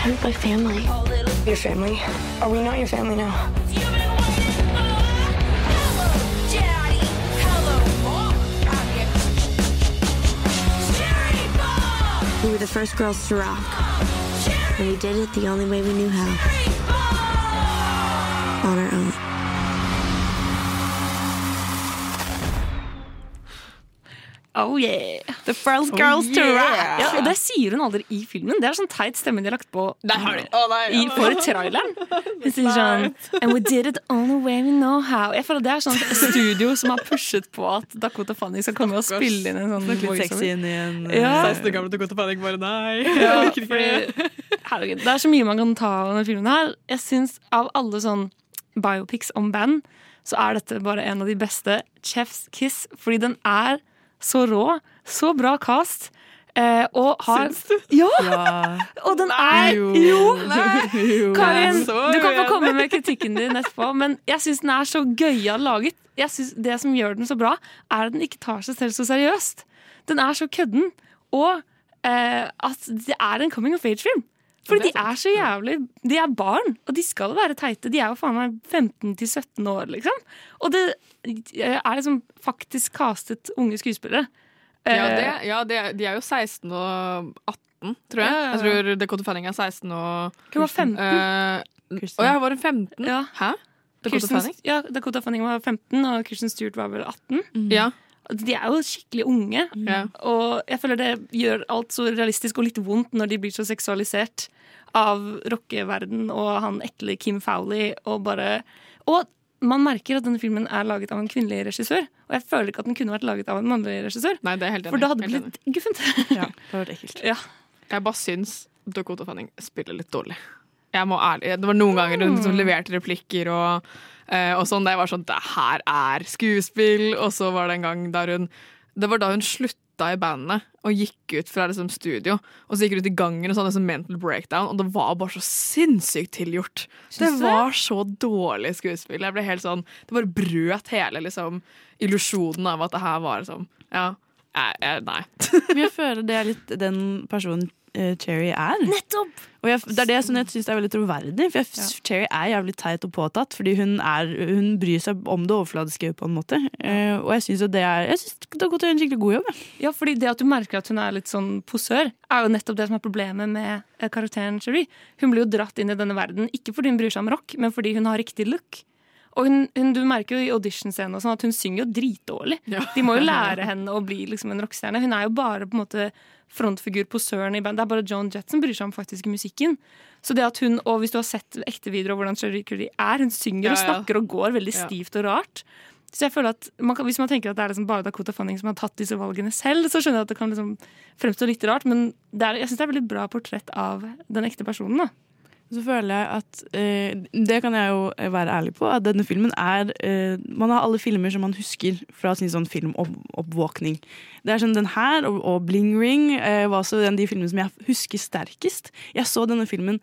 Time with my family. Your family? Are we not your family now? We were the first girls to rock. And we did it the only way we knew how. On our own. Oh yeah! The first girls to Rap. Ja, og det sier hun aldri i filmen. Det er sånn teit stemme de har lagt på har oh, nei, ja. i, for traileren. Hun sier sånn And we did it on the way we know how. Jeg føler Det er sånn studio som har pushet på at Dakota Fanning skal komme og spille inn en sånn Snakke litt sexy inn i en Ja. 16 gamle Dakota Fanning bare nei. Ja, Jeg orker ikke. fordi, herregud, det er så mye man kan ta av denne filmen her. Jeg synes Av alle sånn biopics om band, så er dette bare en av de beste. Chef's Kiss. Fordi den er så rå. Så bra cast. Eh, og har Syns du? Ja! Ja. Og den er Jo. Jo! Jo. Karin, du kan få komme med kritikken din etterpå, men jeg syns den er så gøyal laget. Jeg synes Det som gjør den så bra, er at den ikke tar seg selv så seriøst. Den er så kødden. Og eh, at det er en coming of age-film. Fordi de er så jævlig De er barn, og de skal være teite. De er jo faen meg 15-17 år, liksom. Og det eh, er liksom faktisk castet unge skuespillere. Ja, Eh, det, ja det, de er jo 16 og 18, tror jeg. Jeg tror Dakota Fanning er 16 og Hun var 15. Eh, Å ja, var hun 15? Ja. Hæ? Dakota Kirsten, Fanning? ja, Dakota Fanning var 15, og Kirsten Stewart var vel 18. Ja. De er jo skikkelig unge, Ja. og jeg føler det gjør alt så realistisk og litt vondt når de blir så seksualisert av rockeverden og han ekle Kim Fowley og bare Og man merker at denne filmen er laget av en kvinnelig regissør, og jeg føler ikke at den kunne vært laget av en mannlig regissør. Nei, det er helt enig. For da hadde det blitt guffent. Ja, det hadde vært ekkelt. Ja. Jeg bare syns Dakota Fanning spiller litt dårlig. Jeg må ærlig, Det var noen ganger hun liksom leverte replikker og, eh, og sånn. Det var sånn Det her er skuespill. Og så var det en gang der hun Det var da hun slutta i bandet og gikk ut fra liksom, studio. Og så gikk hun ut i gangen og så hadde hun sånn mental breakdown, og det var bare så sinnssykt tilgjort. Det det? var så dårlig skuespill. Jeg ble helt sånn Det bare brøt hele liksom illusjonen av at det her var liksom Ja. Jeg, jeg, nei. Jeg føler det er litt den personen eh, Cherry er. Nettopp! Og jeg, det er det som jeg syns er veldig troverdig. For jeg, Cherry er jævlig teit og påtatt, fordi hun, er, hun bryr seg om det overfladiske på en måte. Uh, og jeg syns det er Jeg synes det har gått en skikkelig god jobb. Ja, fordi det at du merker at hun er litt sånn posør, er jo nettopp det som er problemet med eh, karakteren Cherie. Hun blir jo dratt inn i denne verden, ikke fordi hun bryr seg om rock, men fordi hun har riktig look. Og hun, hun, Du merker jo i audition-scenen sånn at hun synger jo dritdårlig. De må jo lære henne å bli liksom en rockestjerne. Hun er jo bare på en måte frontfigur, posøren i band. Det er bare Joan Jett som bryr seg om faktisk musikken. Så det at hun, og Hvis du har sett ekte videoer av hvordan Cherie Curry er, hun synger Ja, og snakker og går veldig Ja. stivt og rart. Så jeg føler at man kan, Hvis man tenker at det er liksom bare Dakota Fanning som har tatt disse valgene selv, så skjønner jeg at det kan liksom fremstå litt rart, men det er, jeg syns det er et veldig bra portrett av den ekte personen. da. Så føler jeg at eh, Det kan jeg jo være ærlig på, at denne filmen er eh, Man har alle filmer som man husker fra sin sånn filmoppvåkning. Det er sånn Den her og, og Bling Ring eh, var også en av de filmene som jeg husker sterkest. Jeg så denne filmen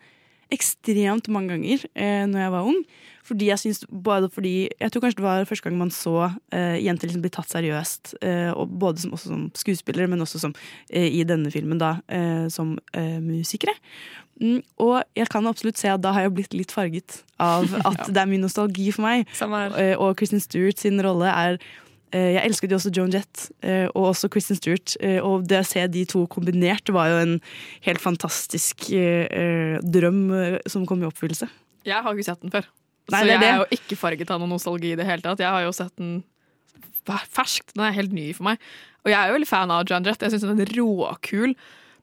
ekstremt mange ganger eh, når jeg var ung. Fordi jeg synes, både fordi Jeg tror kanskje det var første gang man så eh, jenter liksom bli tatt seriøst. Eh, og både som, som skuespillere, men også som, eh, i denne filmen da, eh, som eh, musikere. Mm, og jeg kan absolutt se at da har jeg blitt litt farget av at det er mye nostalgi for meg. Eh, og Kristen Stewart sin rolle er Jeg elsket jo også Joan Jett eh, og også Kristen Stewart. eh, og det å se de to kombinert var jo en helt fantastisk eh, eh, drøm eh, som kom i oppfyllelse. Jeg har ikke sett den før. Nei, så jeg er jo ikke farget av noen nostalgi i det hele tatt. Jeg har jo sett den ferskt. Den er helt ny for meg. Og jeg er jo veldig fan av Joan Jett. Jeg syns den er råkul.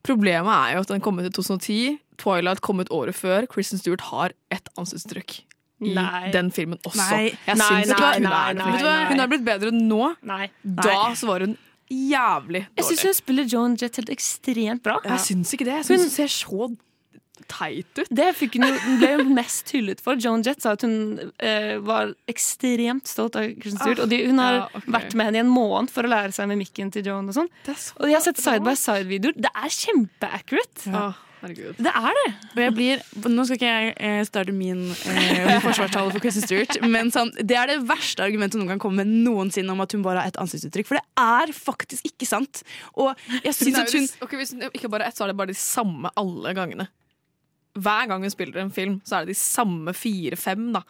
Problemet er jo at den kom ut i 2010. Twilight kom ut året før. Kristen Stewart har ett ansiktsuttrykk i Nei. den filmen også. Nei. Jeg Nei, syns ikke hun er nei. Hun har blitt bedre nå. Nei. Da så var hun jævlig dårlig. Jeg syns hun spiller Joan Jett helt ekstremt bra. Jeg syns ikke det. Jeg syns hun ser så teit ut. Det fikk hun jo, ble hun mest hyllet for. Joan Jett sa at hun eh, var ekstremt stolt av Kristen Stewart. Ah, og de, hun har ja, okay. vært med henne i en måned for å lære seg mimikken til Joan. Og sånn Og jeg har sett side by side-videoer. Det er kjempeaccurate. Ja. Herregud. Det er det. Og jeg blir, Nå skal ikke jeg eh, starte min eh, forsvarstale for Kristen Stewart, men sånn, det er det verste argumentet noen kan komme med noensinne om at hun bare har ett ansiktsuttrykk. For det er faktisk ikke sant. Og jeg syns at hun okay, Hvis hun ikke bare ett, så er det bare de samme alle gangene. Hver gang hun spiller en film, så er det de samme fire-fem. da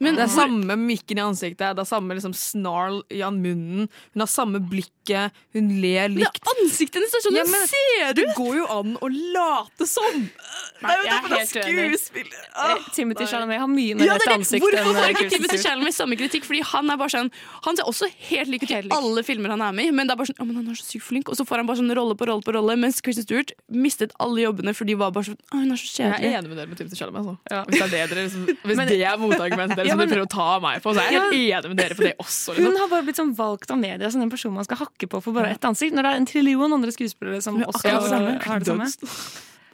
Men Det er hvor- samme mikken i ansiktet, det er samme liksom snarl i munnen. Hun har samme blikket, hun ler likt. Ansiktet hennes sånn Ja, men ser Det går jo an å late som! Nei, det er helt uenig. skuespiller. Eh, Timothy Chalamet har mye mer Ja, rett ansikt Hvorfor får eh, ikke Timothy. Chalamet samme kritikk? Fordi Han er bare sånn Han ser også helt lik ut i alle filmer han er med i, men det er bare sånn, «Å, men han er så sykt flink Og så får han bare sånn rolle på rolle på rolle, mens Kristen Stewart mistet alle jobbene fordi de var bare sånn Å, hun er så Jeg er enig med dere med Timothy Chalamet. Altså. Hvis, det er det, dere, liksom, hvis Men- det er motargumentet dere men, som men- prøver å ta meg på, så er jeg helt enig med dere på det også. Hun Liksom. har bare blitt sånn valgt av media som den personen man skal hakke på for bare ett ansikt, når det er en trillion andre skuespillere som også akkurat det samme. har det samme.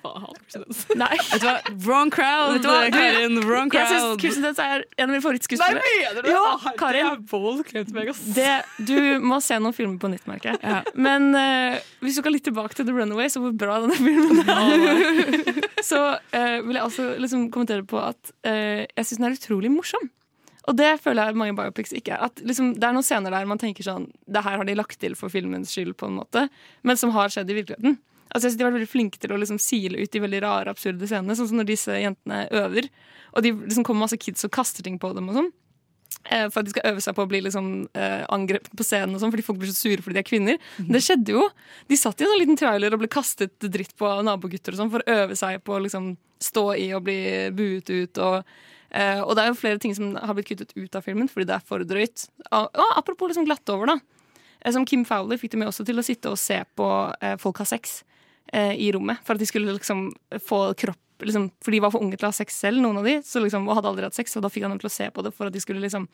Nei. Vet du hva? Wrong crowd, Vet du hva? Karin. Wrong Jeg syns crowd. Kirsten Dunst er en av mine favorittskuespillere. Nei, mener du det? Ja, Karin. Det er meg, ass. Det, du må se noen filmer på nytt, merker jeg. Men uh, hvis du skal litt tilbake til The Runaway, så hvor bra denne filmen er, så uh, vil jeg også liksom kommentere på at uh, jeg syns den er utrolig morsom. Og det føler jeg mange biopics ikke er. At liksom, det er noen scener der man tenker sånn Det her har de lagt til for filmens skyld, på en måte, men som har skjedd i virkeligheten. Altså jeg synes De har vært veldig flinke til å liksom sile ut de veldig rare, absurde scenene. Sånn som når disse jentene øver, og de liksom kommer masse kids og kaster ting på dem. og sånn eh, for at de skal øve seg på å bli liksom, eh, angrepet på scenen, og sånn, fordi folk blir så sure fordi de er kvinner. Men det skjedde jo. De satt i en sånn liten trailer og ble kastet dritt på av nabogutter og sånn, for å øve seg på å liksom, stå i og bli buet ut. Og, eh, og det er jo flere ting som har blitt kuttet ut av filmen fordi det er for drøyt. Og, apropos liksom glatt over, da. Eh, Som Kim Fowler fikk de med også til å sitte og se på eh, folk ha sex i rommet. For at de skulle liksom få kropp liksom, For de var for unge til å ha sex selv, noen av de, liksom, og hadde aldri hatt sex. Og da fikk han dem til å se på det for at de skulle liksom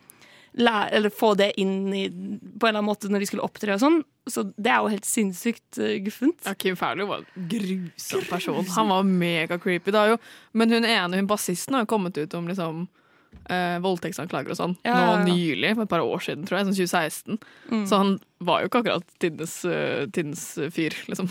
lære, eller få det inn i, på en eller annen måte når de skulle opptre og sånn. Så det er jo helt sinnssykt uh, guffent. Ja, Kim Fowler var en grusom person. Han var mega creepy. Men hun ene, hun bassisten, har jo kommet ut om liksom eh, voldtektsanklager og sånn Ja, ja, nå ja. nylig, for et par år siden, tror jeg, sånn 2016. Mm. Så han var jo ikke akkurat tidenes, uh, fyr, liksom.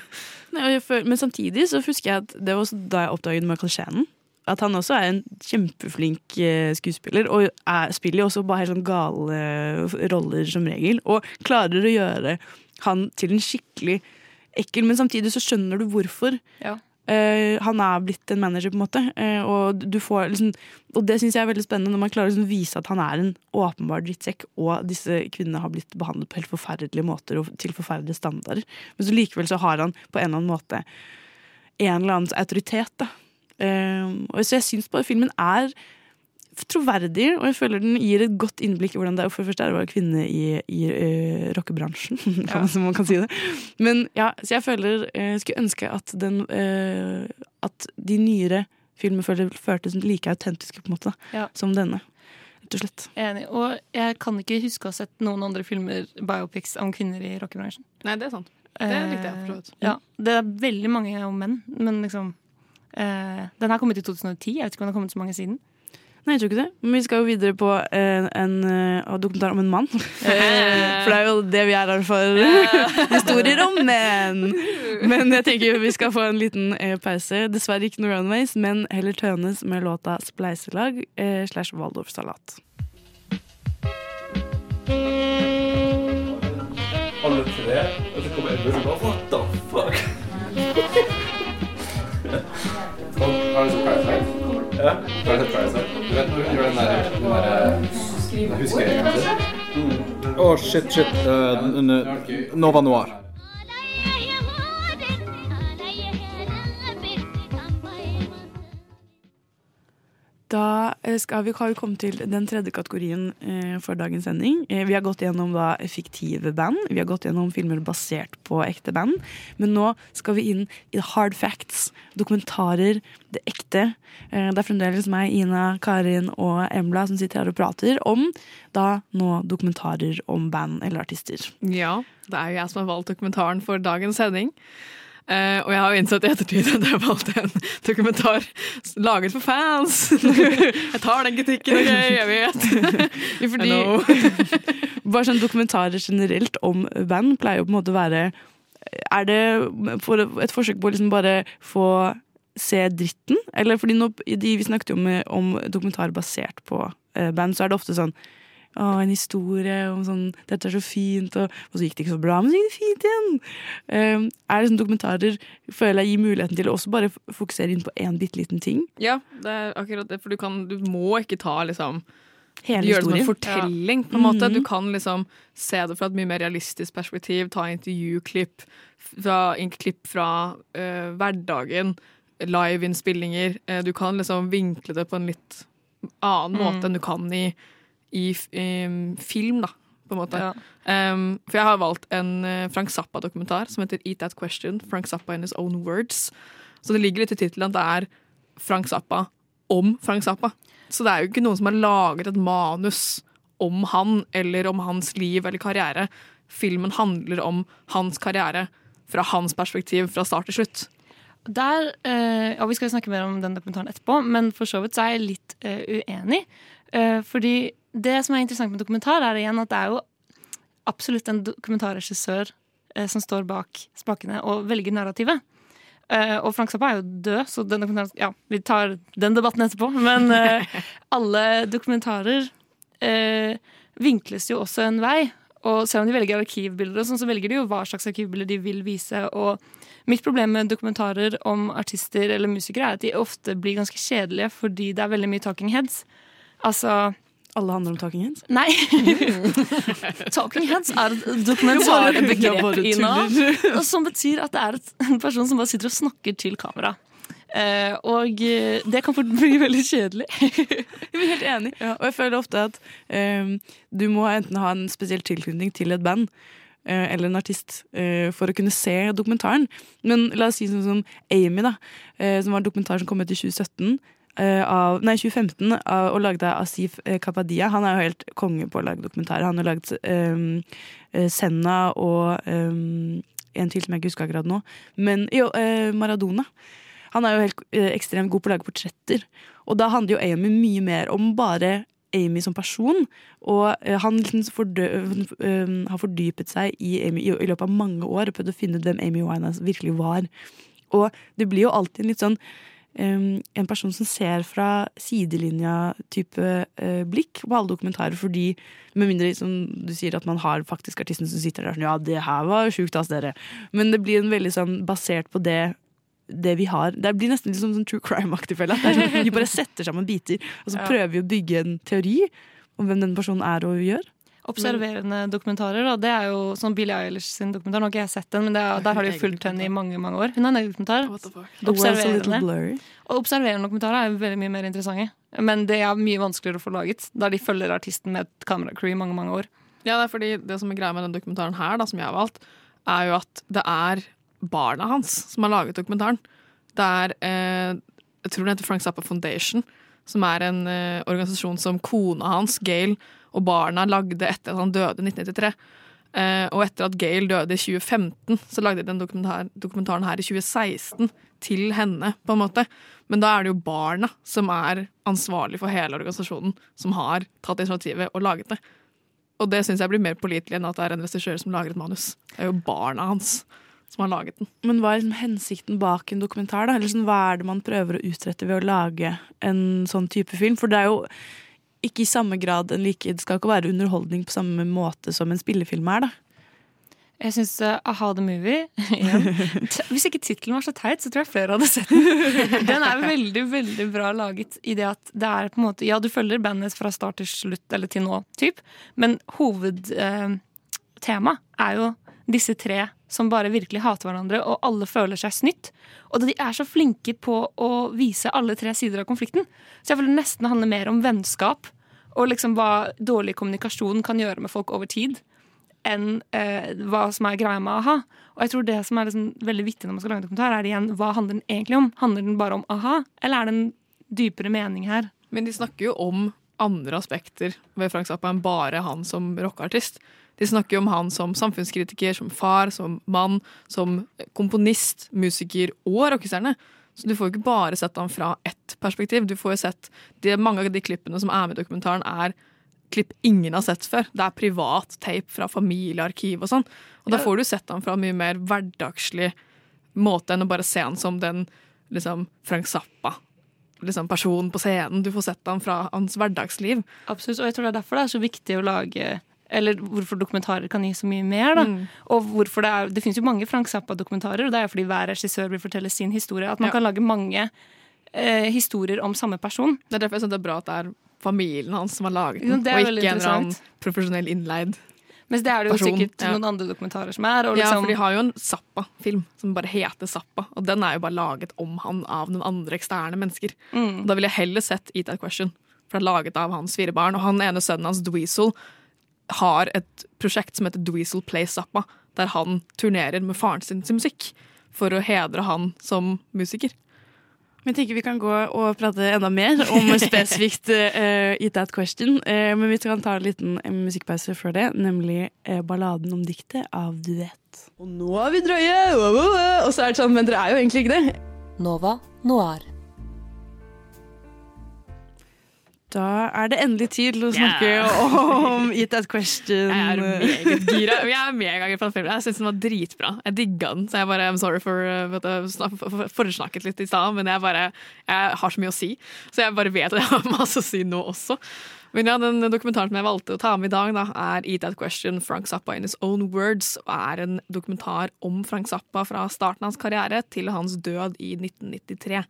Nei, og jeg føl- men samtidig så husker jeg at det var da jeg oppdaget Michael Shannon. At han også er en kjempeflink eh, skuespiller, og er, spiller jo også bare helt sånn gale roller som regel. Og klarer å gjøre han til en skikkelig ekkel, men samtidig så skjønner du hvorfor. Ja. Eh, han er blitt en manager, på en måte. Uh, og, får, liksom, og det syns jeg er veldig spennende, når man klarer å liksom, vise at han er en åpenbar drittsekk, og disse kvinnene har blitt behandlet på helt forferdelige måter og til forferdelige standarder. Men så likevel så har han på en eller annen måte en eller annen autoritet. Eh, og så jeg syns bare filmen er troverdig, og jeg føler den gir et godt innblikk i hvordan det er for det første er å være kvinne i, i uh, rockebransjen, ja. som man kan si det. Men ja, så jeg føler uh, skulle ønske at den uh, At de nyere filmer følte- føltes like autentiske på en måte Ja. som denne. Rett og slett. Enig. Og jeg kan ikke huske å ha sett noen andre filmer, biopics, om kvinner i rockebransjen. Nei, det er sant. Det likte jeg for så vidt. Eh, Ja, det er veldig mange om menn, men liksom eh, Den her kom ut i 2010. Jeg vet ikke om det har kommet så mange siden. Nei, jeg tror ikke det. Men vi skal jo videre på en, en en dokumentar om en mann. Eh, For det er jo det vi er her for. Historier om menn! Men jeg tenker vi skal få en liten eh, pause. Dessverre ikke noe Runways, men heller Tønes med låta 'Spleiselag' eh, slash Waldorfsalat. Alle tre, og så kommer Edmund og bare What the fuck? Ja. Har du sett Parasite? Du vet når du gjør den der, den der huskeringen sin? Å, shit, shit. Eh, n- Nova Noir. Da eh, skal vi, kommet til den tredje kategorien eh, for dagens sending. Eh, vi har gått gjennom da, fiktive band, vi har gått gjennom filmer basert på ekte band. Men nå skal vi inn i hard facts, dokumentarer, det ekte. Det er fremdeles meg, Ina, Karin og Embla som sitter her og prater om da nå dokumentarer om band eller artister. Ja, det er jo jeg som har valgt dokumentaren for dagens sending. Eh, og jeg har jo innsett i ettertid at jeg valgte en dokumentar laget for fans. jeg tar den kritikken, OK, jeg vet. Fordi bare sånn dokumentarer generelt om band pleier jo på en måte å være Er det for et forsøk på å liksom bare få se dritten? Eller fordi nå, de, vi snakket jo om, om dokumentar basert på eh, band, så er det ofte sånn å, en historie om sånn 'Dette er så fint', og, og så gikk det ikke så bra, men så gikk det fint igjen. Eh, er det sånn dokumentarer føler jeg gir muligheten til å også bare fokusere inn på én bitte liten ting? Ja, det er akkurat det, for du, kan, du må ikke ta liksom Hele gjør det som en fortelling, på en måte. Du kan liksom se det fra et mye mer realistisk perspektiv, ta intervjuklipp, fra, klipp fra uh, hverdagen, liveinnspillinger. Uh, du kan liksom vinkle det på en litt annen Mm. måte enn du kan i, i, um, film, da. På en måte. Ja. Um, for jeg har valgt en eh, Frank Zappa-dokumentar som heter Eat That Question. Frank Zappa in his own words. Så det ligger litt i tittelen at det er Frank Zappa om Frank Zappa. Så det er jo ikke noen som har laget et manus om han eller om hans liv eller karriere. Filmen handler om hans karriere fra hans perspektiv fra start til slutt. Der, eh, ja, Vi skal snakke mer om den dokumentaren etterpå, men for så vidt så er jeg litt eh, uenig. Eh, fordi det som er interessant med dokumentar, er igjen at det er jo absolutt en dokumentarregissør eh, som står bak spakene og velger narrativet. Eh, og Frank Zappa er jo død, så den dokumentaren Ja, vi tar den debatten etterpå. Men eh, alle dokumentarer eh, vinkles jo også en vei. Og selv om de velger arkivbilder, og sånn, så velger de jo hva slags arkivbilder de vil vise. Og mitt problem med dokumentarer om artister eller musikere er at de ofte blir ganske kjedelige fordi det er veldig mye talking heads. Altså Alle handler om talking heads? Nei. talking heads er et dokumentarbegrep, i Ina. Som betyr at det er en person som bare sitter og snakker til kamera. Uh, og eh, det kan fort bli veldig kjedelig. Jeg er helt enig. Og jeg føler ofte at um, du må enten ha en spesiell tilknytning til et band uh, eller en artist uh, for å kunne se dokumentaren. Men la oss si sånn som Amy, da, som var en dokumentar som kom ut i 2017. eh, Av, nei, 2015, av, og lagde Asif eh, Kapadia. Han er jo helt konge på å lage dokumentarer. Han har lagd um, Senna og um, en til som jeg ikke husker akkurat nå. Men jo, uh, Maradona. Han er jo helt uh, ekstremt god på å lage portretter. Og da handler jo Amy mye mer om bare Amy som person. Og uh, han liksom fordø, eh, har fordypet seg i Amy i, i løpet av mange år og prøvd å finne ut hvem Amy Winehouse virkelig var. Og det blir jo alltid en litt sånn en person som ser fra sidelinja-type eh, blikk på alle dokumentarer, fordi med mindre som du sier at man har faktisk artisten som sitter der sånn Ja, det her var sjukt, ass, dere. Men det blir en veldig sånn basert på det det vi har. Det blir nesten litt sånn, sånn true crime-aktig. felle. sånn, vi bare setter sammen biter, og så prøver vi å bygge en teori om hvem den personen er og gjør. Observerende dokumentarer, da. Det er jo sånn Billie Eilish sin dokumentar. Nå har ikke jeg sett den, men det er, der har de jo fulgt henne i mange mange år. Hun har en egen dokumentar. Observerende. Og observerende dokumentarer er jo veldig mye mer interessante. Men det er mye vanskeligere å få laget, da de følger artisten med et kameracrew i mange mange år. Ja, det er fordi det som er greia med den dokumentaren her, da, som jeg har valgt, er jo at det er barna hans som har laget dokumentaren. Det er eh, Jeg tror den heter Frank Zappa Foundation, som er en eh, organisasjon som kona hans, Gail, og barna lagde etter at han døde i 1993. Eh, og etter at Gail døde i 2015, så lagde de den dokumentar, dokumentaren her i 2016 til henne, på en måte. Men da er det jo barna som er ansvarlig for hele organisasjonen, som har tatt initiativet og laget det. Og det syns jeg blir mer pålitelig enn at det er en regissør som lager et manus. Det er jo barna hans som har laget den. Men hva er liksom hensikten bak en dokumentar? da? Eller sånn, hva er det man prøver å utrette ved å lage en sånn type film? For det er jo ikke i samme grad en like, Det skal ikke være underholdning på samme måte som en spillefilm er. da. Jeg syns A-ha the Movie. Hvis ikke tittelen var så teit, så tror jeg flere hadde sett den. Den er veldig veldig bra laget i det at det er på en måte Ja, du følger bandet fra start til slutt, eller til nå, typ, men hovedtemaet er jo disse tre som bare virkelig hater hverandre, og alle føler seg snytt. Og de er så flinke på å vise alle tre sider av konflikten. Så jeg føler nesten handler mer om vennskap og liksom hva dårlig kommunikasjon kan gjøre med folk over tid enn eh, hva som er greia med a-ha. Og jeg tror det som er liksom veldig viktig når man skal lage en dokumentar, er igjen hva handler den egentlig om? Handler den bare om a-ha, eller er det en dypere mening her? Men de snakker jo om andre aspekter ved Frank Zappa enn bare han som rockeartist. De snakker jo om han som samfunnskritiker, som far, som mann, som komponist, musiker og rockestjerne. Så du får jo ikke bare sett han fra ett perspektiv. Du får jo sett de, Mange av de klippene som er med i dokumentaren, er klipp ingen har sett før. Det er privat tape fra familiearkiv og sånn. Og da får du sett han fra en mye mer hverdagslig måte enn å bare se han som den liksom, Frank Zappa. Liksom personen på scenen. Du får sett han fra hans hverdagsliv. Absolutt, og jeg tror det er derfor det er så viktig å lage eller hvorfor dokumentarer kan gi så mye mer. da. Mm. Og hvorfor Det er, det finnes jo mange Frank Zappa-dokumentarer, og det er jo fordi hver regissør vil fortelle sin historie. At man Ja. kan lage mange eh, historier om samme person. Det er derfor jeg synes det er bra at det er familien hans som har laget den, er og ikke en eller annen profesjonell innleid Mens det er det jo person. sikkert Ja. noen andre dokumentarer som er. Og Ja, liksom, for de har jo en Zappa-film som bare heter Zappa, og den er jo bare laget om han av noen andre eksterne mennesker. Mm. Da ville jeg heller sett Eat That Question, for det er laget av hans fire barn. Og han ene sønnen hans, Dweezil, har et prosjekt som heter Dweezil Play Zappa, der han turnerer med faren sin sin musikk for å hedre han som musiker. Men jeg tenker vi kan gå og prate enda mer om spesifikt uh, Eat That Question. Uh, men vi kan ta en liten eh, musikkpause før det, nemlig uh, balladen om diktet av Duett. Og nå er vi drøye! Og så er det sånn, men dere er jo egentlig ikke det. Nova Noir. Da er det endelig tid til å snakke om Eat That Question. Jeg er meget gira. Jeg er megagira på den filmen. Jeg syns den var dritbra. Jeg digga den. Så jeg bare I'm sorry for uh, at jeg snak- for- for- foresnakket litt i stad, men jeg bare Jeg har så mye å si. Så jeg bare vet at jeg har masse å si nå også. Men ja, den dokumentaren som jeg valgte å ta med i dag, da, er Eat That Question, Frank Zappa in his own words, og er en dokumentar om Frank Zappa fra starten av hans karriere til hans død i 1993.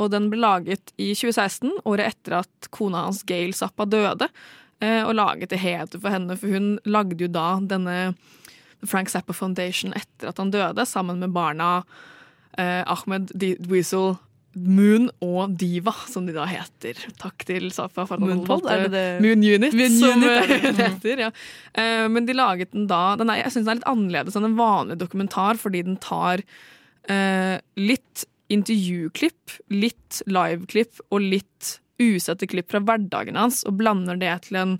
Og den ble laget i 2016, året etter at kona hans Gail Zappa døde, eh, og laget til heder for henne, for hun lagde jo da denne Frank Zappa Foundation etter at han døde, sammen med barna eh, Ahmed D- Dweezil, Moon og Diva, som de da heter. Takk til Zappa. Moonpod, er det det? Moon Unit, Moon som Unit, eh, det heter. Ja. Eh, Men de laget den da den er, Jeg syns den er litt annerledes enn en vanlig dokumentar, fordi den tar eh, litt intervjuklipp, litt liveklipp og litt usette klipp fra hverdagen hans, og blander det til en,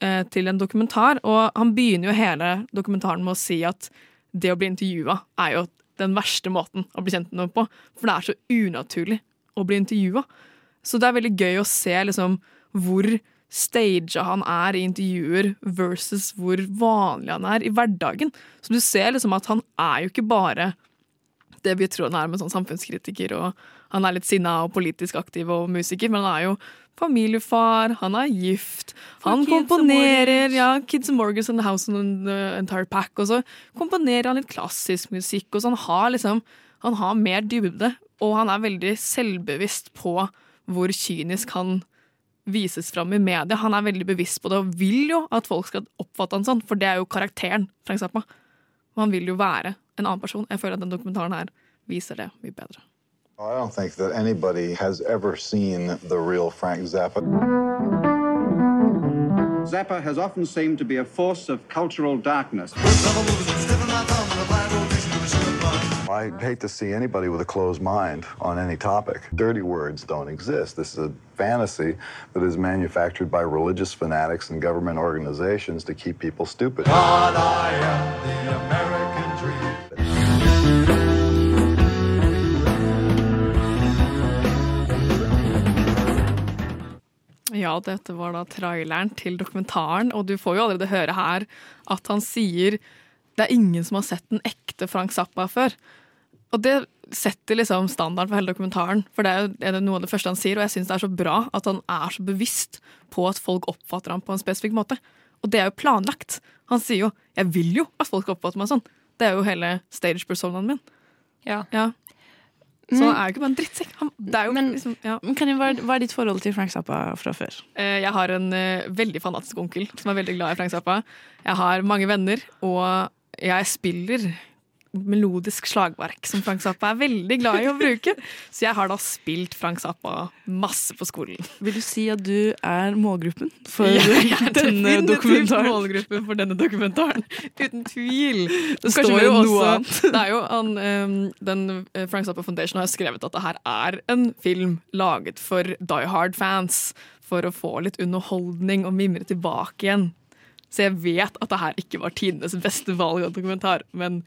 eh, til en dokumentar. Og han begynner jo hele dokumentaren med å si at det å bli intervjua er jo den verste måten å bli kjent med noen på, for det er så unaturlig å bli intervjua. Så det er veldig gøy å se liksom hvor staged han er i intervjuer versus hvor vanlig han er i hverdagen. Så du ser liksom at han er jo ikke bare det vi tror han er med sånn samfunnskritiker, og han er litt sinna og politisk aktiv og musiker, men han er jo familiefar, han er gift, han komponerer ja, Kids and Morgans and the House and the Entire Pack, og så komponerer han litt klassisk musikk, og så han har liksom han har mer dybde, og han er veldig selvbevisst på hvor kynisk han vises fram i media. Han er veldig bevisst på det og vil jo at folk skal oppfatte han sånn, for det er jo karakteren Frank Zappa. Han vil jo være en annen person. Jeg føler at den dokumentaren her viser det mye bedre. I don't think that anybody has ever seen the real Frank Zappa. Zappa has often seemed to be a force of cultural darkness. I hate to see anybody with a closed mind on any topic. Dirty words don't exist. This is a fantasy that is manufactured by religious fanatics and government organizations to keep people stupid. Ja, dette var da traileren til dokumentaren, og du får jo allerede høre her at han sier det er ingen som har sett den ekte Frank Zappa før. Og det setter liksom standarden for hele dokumentaren, for det er jo noe av det første han sier, og jeg syns det er så bra at han er så bevisst på at folk oppfatter ham på en spesifikk måte. Og det er jo planlagt. Han sier jo 'jeg vil jo at folk oppfatter meg sånn'. Det er jo hele stage-personaen min. Ja. Så Mm. han er jo ikke bare en drittsekk. Han, er liksom, ja. Men kan jeg, hva, er, er ditt forhold til Frank Zappa fra før? Eh, Jeg har en eh, veldig fanatisk onkel som er veldig glad i Frank Zappa. Jeg har mange venner, og jeg spiller melodisk slagverk som Frank Zappa er veldig glad i å bruke. Så jeg har da spilt Frank Zappa masse på skolen. Vil du si at du er målgruppen for Jeg er denne dokumentaren? målgruppen for denne dokumentaren. Uten tvil. Det Kanskje står jo noe også. Det er jo an, um, Den eh, Frank Zappa Foundation har skrevet at det her er en film laget for Die Hard-fans. For å få litt underholdning og mimre tilbake igjen. Så jeg vet at det her ikke var tidenes beste valg av dokumentar, men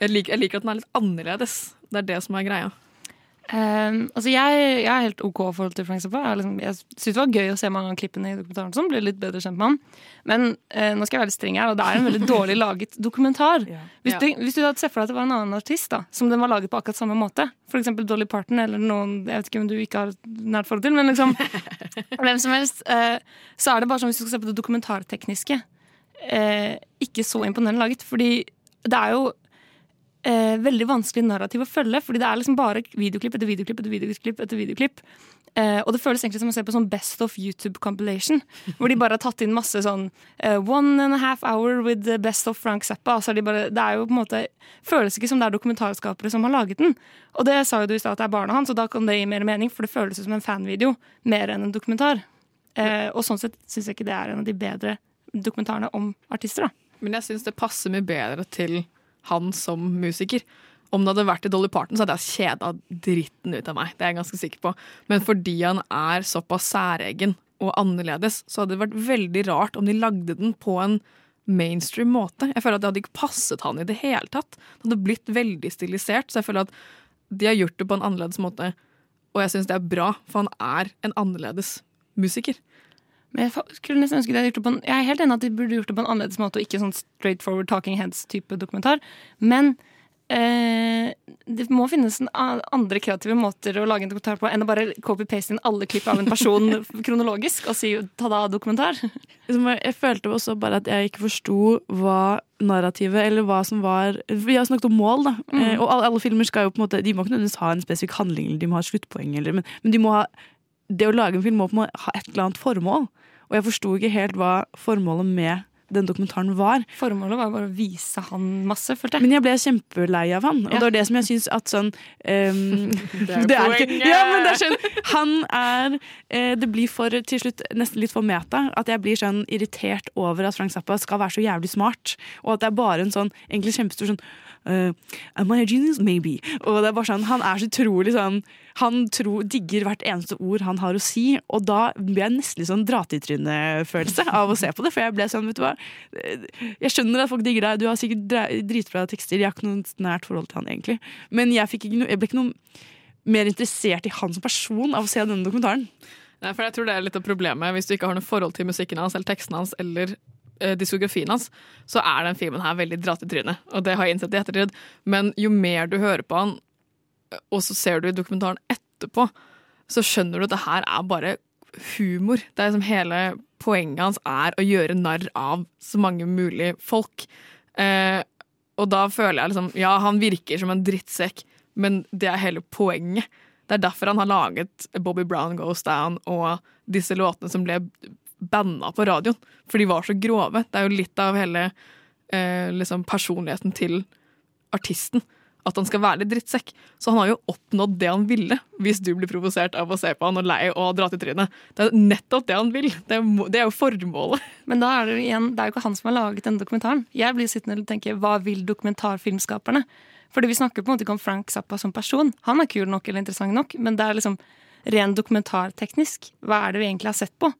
jeg liker, jeg liker at den er litt annerledes. Det er det som er greia. Um, altså jeg, jeg er helt OK forhold til Frank Zappa. Jeg, liksom, jeg syns det var gøy å se mange av klippene i dokumentaren. Sånn, ble litt bedre kjent med han. Men uh, nå skal jeg være litt streng her, og det er en veldig dårlig laget dokumentar. Hvis, Ja. du, hvis du hadde sett for deg at det var en annen artist da, som den var laget på akkurat samme måte, f.eks. Dolly Parton eller noen jeg vet ikke om du ikke har nært forhold til, men liksom hvem som helst, uh, så er det bare sånn hvis du skal se på det dokumentartekniske, uh, ikke så imponerende laget. Fordi det er jo eh, veldig vanskelig narrativ å følge, fordi det er liksom bare videoklipp etter videoklipp etter videoklipp. etter videoklipp. Eh, og det føles egentlig som å se på sånn Best of YouTube compilation, hvor de bare har tatt inn masse sånn eh, One and a half hour with the best of Frank Zappa. Altså de bare, det er jo på en måte føles ikke som det er dokumentarskapere som har laget den. Og det sa jo du i stad at det er barna hans, og da kan det gi mer mening, for det føles som en fanvideo mer enn en dokumentar. Eh, og sånn sett syns jeg ikke det er en av de bedre dokumentarene om artister, da. Men jeg syns det passer mye bedre til han som musiker. Om det hadde vært i Dolly Parton, så hadde jeg kjeda dritten ut av meg. Det er jeg ganske sikker på. Men fordi han er såpass særegen og annerledes, så hadde det vært veldig rart om de lagde den på en mainstream måte. Jeg føler at Det hadde ikke passet han i det hele tatt. Det hadde blitt veldig stilisert. Så jeg føler at de har gjort det på en annerledes måte, og jeg syns det er bra, for han er en annerledes musiker. Men jeg skulle nesten ønske de hadde gjort det på en, Jeg er helt enig at de burde gjort det på en annerledes måte, og ikke sånn straight forward talking heads-type dokumentar. Men eh, det må finnes en andre kreative måter å lage en dokumentar på enn å bare copy-paste inn alle klipp av en person kronologisk og si ta-da, dokumentar. Jeg følte også bare at jeg ikke forsto hva narrativet, eller hva som var Vi har snakket om mål, da. Mm. Eh, og alle, alle filmer skal jo på en måte De må ikke nødvendigvis ha en spesifikk handling, eller de må ha sluttpoeng, eller, men, men de må ha Det å lage en film må på en måte ha et eller annet formål. Og jeg forsto ikke helt hva formålet med den dokumentaren var. Formålet var bare å vise han masse, følte jeg. Men jeg ble kjempelei av han, og Ja. det var det som jeg syns at sånn um, Det er jo ikke- poenget! Ja, men det er sånn Han er eh, Det blir for til slutt nesten litt for meta. At jeg blir sånn irritert over at Frank Zappa skal være så jævlig smart, og at det er bare en sånn egentlig kjempestor sånn uh, Am I a genius? Maybe. Og det er bare sånn, Han er så utrolig sånn Han tro, digger hvert eneste ord han har å si, og da blir jeg nesten litt sånn dra-til-trynet-følelse av å se på det. For jeg ble sånn, vet du hva Jeg skjønner at folk digger deg, du har sikkert dritbra tekster, jeg har ikke noe nært forhold til han egentlig. Men jeg, ikke noe, jeg ble ikke noe mer interessert i han som person av å se denne dokumentaren. Nei, for jeg tror det er litt av problemet Hvis du ikke har noe forhold til musikken hans eller teksten hans eller eh, diskografien hans, så er den filmen her veldig dratt i trynet. Og det har jeg innsett i ettertid. Men jo mer du hører på han, og så ser du dokumentaren etterpå, så skjønner du at det her er bare humor. Det er liksom Hele poenget hans er å gjøre narr av så mange mulige folk. Eh, og da føler jeg liksom Ja, han virker som en drittsekk, men det er hele poenget. Det er derfor han har laget Bobby Brown Goes Down og disse låtene som ble banna på radioen. For de var så grove. Det er jo litt av hele eh, liksom personligheten til artisten. At han skal være litt drittsekk. Så han har jo oppnådd det han ville, hvis du blir provosert av å se på han og lei og dra til trynet. Det er nettopp det han vil. Det er, det er jo formålet. Men da er det jo igjen, det er jo ikke han som har laget denne dokumentaren. Jeg blir sittende og tenke, hva vil dokumentarfilmskaperne? Fordi vi snakker på en måte ikke om Frank Zappa som person. Han er kul nok eller interessant nok, men det er liksom ren dokumentarteknisk. Hva er det vi egentlig har sett på?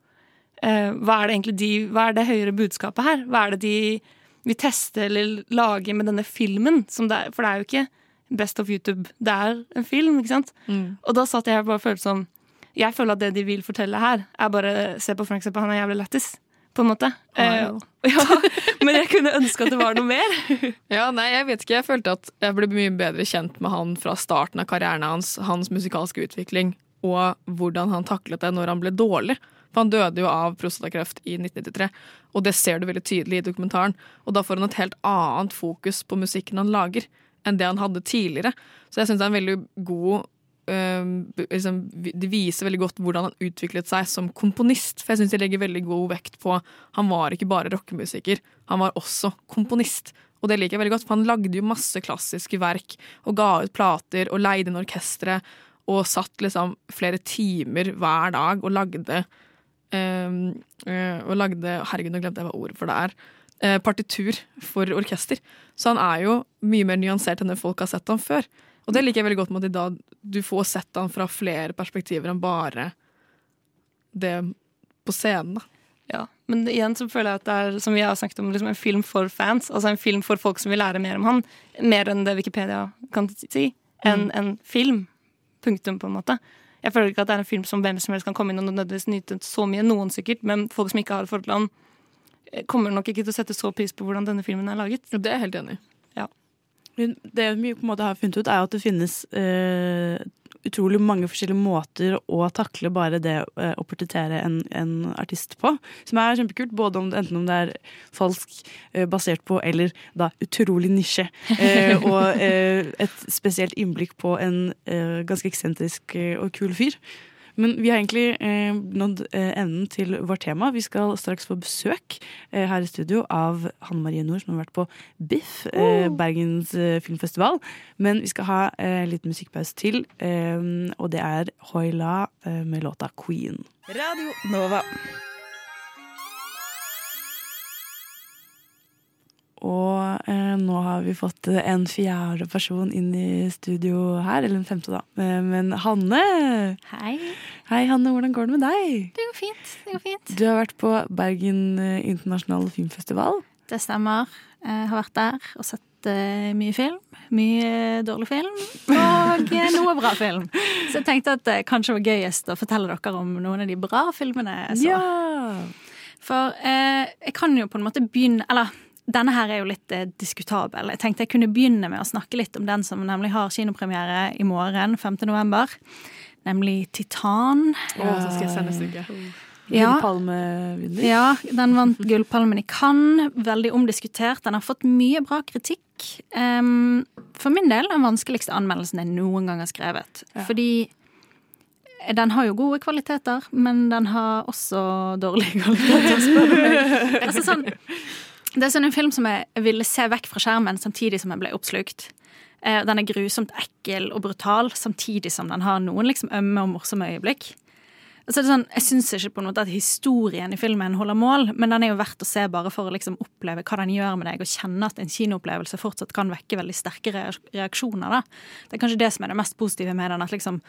Eh, hva er det egentlig de, hva er det høyere budskapet her? Hva er det de vil teste eller lage med denne filmen? Som det er, for det er jo ikke Best of YouTube. Det er en film, ikke sant? Og da satt jeg bare og følte sånn Jeg føler at det de vil fortelle her, er bare se på Frank Zappa, han er jævlig lættis. På en måte. Eh, ja, men jeg kunne ønske at det var noe mer. Ja, nei, jeg vet ikke. Jeg følte at jeg ble mye bedre kjent med han fra starten av karrieren hans, hans musikalske utvikling, og hvordan han taklet det når han ble dårlig. For han døde jo av prostatakreft i 1993, og det ser du veldig tydelig i dokumentaren. Og da får han et helt annet fokus på musikken han lager, enn det han hadde tidligere. Så jeg syns det er en veldig god øhm, liksom, Det viser veldig godt hvordan han utviklet seg som komponist. For jeg syns de legger veldig god vekt på Han var ikke bare rockemusiker, han var også komponist. Og det liker jeg veldig godt, for han lagde jo masse klassiske verk og ga ut plater og leide inn orkestre og satt liksom flere timer hver dag og lagde øh, Og lagde Herregud, nå glemte jeg hva ordet for det er. eh, partitur for orkester. Så han er jo mye mer nyansert enn det folk har sett han før. Og det liker jeg veldig godt med at i dag du får sett han fra flere perspektiver enn bare det på scenen. da. Ja, Men igjen så føler jeg at det er som vi har snakket om, liksom en film for fans. Altså en film for folk som vil lære mer om han. Mer enn det Wikipedia kan si. Enn en film. Punktum, på en måte. Jeg føler ikke at det er en film som hvem som helst kan komme inn og nødvendigvis nyte så mye. Noen sikkert, men folk som ikke har et forhold til han, eh, kommer nok ikke til å sette så pris på hvordan denne filmen er laget. Det er jeg helt enig i. Ja. Det vi på en måte har funnet ut, er at det finnes eh, utrolig mange forskjellige måter å takle bare det eh, å portrettere en, en artist på. Som er kjempekult, både om, enten om det er falsk eh, basert på, eller da utrolig nisje. Eh, og et spesielt innblikk på en ganske eksentrisk og kul fyr. Men vi har egentlig eh, nådd eh, enden til vårt tema. Vi skal straks få besøk eh, her i studio av Hanne Marie Nord, som har vært på BIFF, eh, Bergens eh, filmfestival. Men vi skal ha eh, litt musikkpause til, og det er Hoila eh, med låta Queen. Radio Nova. Og eh, nå har vi fått eh, en fjerde person inn i studio her, eller en femte, da. Eh, men Hanne! Hei. Hei, Hanne. Hvordan går det med deg? Det går fint. det går fint. Du har vært på Bergen eh, internasjonale filmfestival. Det stemmer. Jeg har vært der og sett uh, mye film. Mye dårlig film og noe bra film. Så jeg tenkte at det kanskje var gøyest å fortelle dere om noen av de bra filmene jeg så. Ja! For eh, jeg kan jo på en måte begynne Eller denne her er jo litt eh, diskutabel. Jeg tenkte jeg kunne begynne med å snakke litt om den som nemlig har kinopremiere i morgen, 5. november. Nemlig Titan. Å, så skal jeg se neste uke. Ja. Gullpalmevinner. Ja, den vant Gullpalmen i Cannes. Veldig omdiskutert. Den har fått mye bra kritikk. Um, for min del den vanskeligste anmeldelsen jeg noen gang har skrevet. Fordi den har jo gode kvaliteter, men den har også dårlige kvaliteter, spør du meg. Altså sånn, det er sånn en film som jeg ville se vekk fra skjermen samtidig som jeg ble oppslukt. Eh, Den er grusomt ekkel og brutal, samtidig som den har noen liksom ømme og morsomme øyeblikk. Så sånn, Jeg syns ikke på en måte at historien i filmen holder mål, men den er jo verdt å se bare for å liksom oppleve hva den gjør med deg, og kjenne at en kinoopplevelse fortsatt kan vekke veldig sterke reaksjoner. da. Det er kanskje det som er det mest positive med den. At liksom,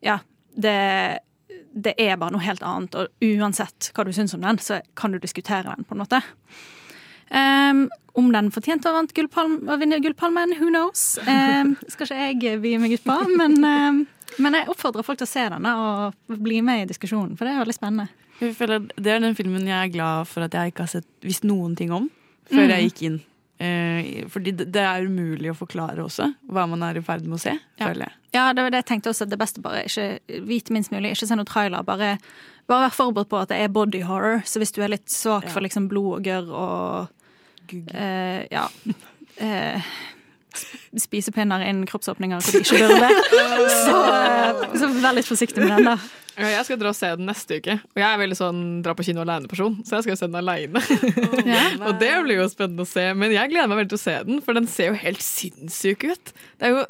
ja, det, det er bare noe helt annet, og uansett hva du syns om den, så kan du diskutere den, på en måte. Ehm, om den fortjente å å vinne Gullpalmen, who knows? Um, skal ikke jeg by meg ut på, men, um, men jeg oppfordrer folk til å se denne og bli med i diskusjonen, for det er veldig spennende. Jeg føler Det er den filmen jeg er glad for at jeg ikke har sett, visst noen ting om før Mm. jeg gikk inn. Eh, fordi det, er umulig å forklare også hva man er i ferd med å se, føler jeg. Ja, det var det jeg tenkte også, det beste bare ikke vite minst mulig, ikke se noe trailer. Bare, bare vær forberedt på at det er body horror, så hvis du er litt svak for liksom blod og gørr og eh, ja eh, Spisepinner innen kroppsåpninger hvor de ikke burde. Så, eh, så vær litt forsiktig med den, da. Ja, jeg skal dra og se den neste uke. Og jeg er veldig sånn dra på kino alene-person, så jeg skal se den aleine. og det blir jo spennende å se. Men jeg gleder meg veldig til å se den, for den ser jo helt sinnssyk ut. Det er jo,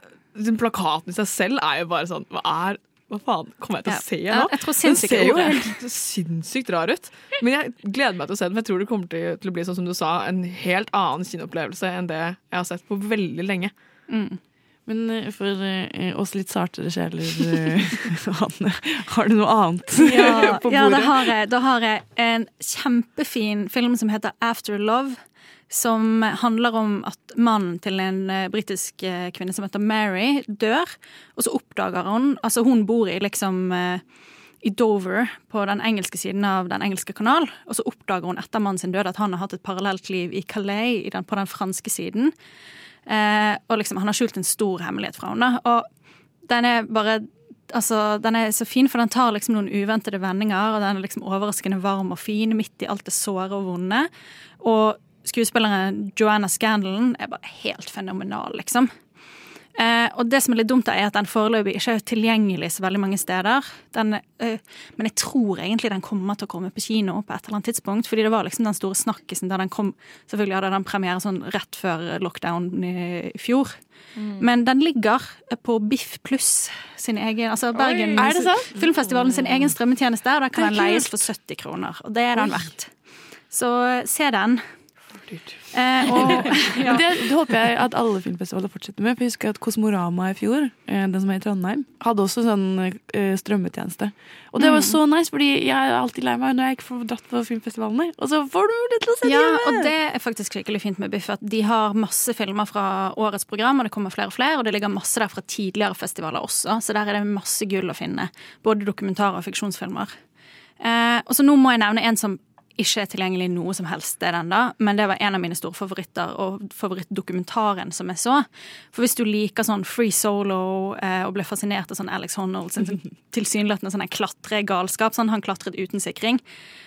den Plakaten i seg selv er jo bare sånn Hva er hva faen kommer jeg til å se Ja, nå? jeg tror den er ser jo helt sinnssykt rar ut. Men jeg gleder meg til å se den, for jeg tror det kommer til, å bli sånn som du sa, en helt annen kinoopplevelse enn det jeg har sett på veldig lenge. Men eh, for eh, oss litt sartere sjeler, eh, Anne, har du noe annet Ja, på ja bordet? da, har jeg, da har jeg en kjempefin film som heter After Love. Som handler om at mannen til en eh, britisk eh, kvinne som heter Mary, dør. Og så oppdager hun Altså, hun bor i liksom eh, i Dover, på den engelske siden av Den engelske kanal. Og så oppdager hun etter mannen sin død at han har hatt et parallelt liv i Calais, på den franske siden. Eh, og liksom, han har skjult en stor hemmelighet fra henne. Og den er bare Altså, Den er så fin, for den tar liksom noen uventede vendinger. Og den er liksom overraskende varm og fin midt i alt det såre og vonde. Og skuespilleren Joanna Scandalen er bare helt fenomenal, liksom. Eh, og det som er litt dumt, er at den foreløpig ikke er tilgjengelig så veldig mange steder. Den, eh, men jeg tror egentlig den kommer til å komme på kino på et eller annet tidspunkt. Fordi det var liksom den store snakkisen da den kom. Selvfølgelig hadde den premiere sånn rett før lockdown i, fjor. fjor. Men den ligger på Biff Pluss sin egen Altså Bergen er sant? Filmfestivalen sin egen strømmetjeneste. Og der kan den leies for 70 kroner. Og det er den Oi. verdt. Så se den. Eh, og, ja. Det, det håper jeg at alle filmfestivaler fortsetter med. For jeg husker at Kosmorama i fjor, eh, den som er i Trondheim, hadde også sånn eh, strømmetjeneste. Og det var Mm. så nice, fordi jeg er alltid lei meg når jeg ikke får dratt på filmfestivalene. Og så får du mulighet til å se det Ja, hjemme! og det er faktisk skikkelig fint med Biff. At de har masse filmer fra årets program, og det kommer flere og flere. Og det ligger masse der fra tidligere festivaler også, så der er det masse gull å finne. Både dokumentarer og fiksjonsfilmer. Eh, og så nå må jeg nevne en som ikke er tilgjengelig noe som helst sted ennå, men det var en av mine store favoritter, og favorittdokumentaren som jeg så. For hvis du liker sånn free solo eh, og ble fascinert av sånn Alex Honnold sin tilsynelatende sånn klatregalskap, sånn han klatret uten sikring,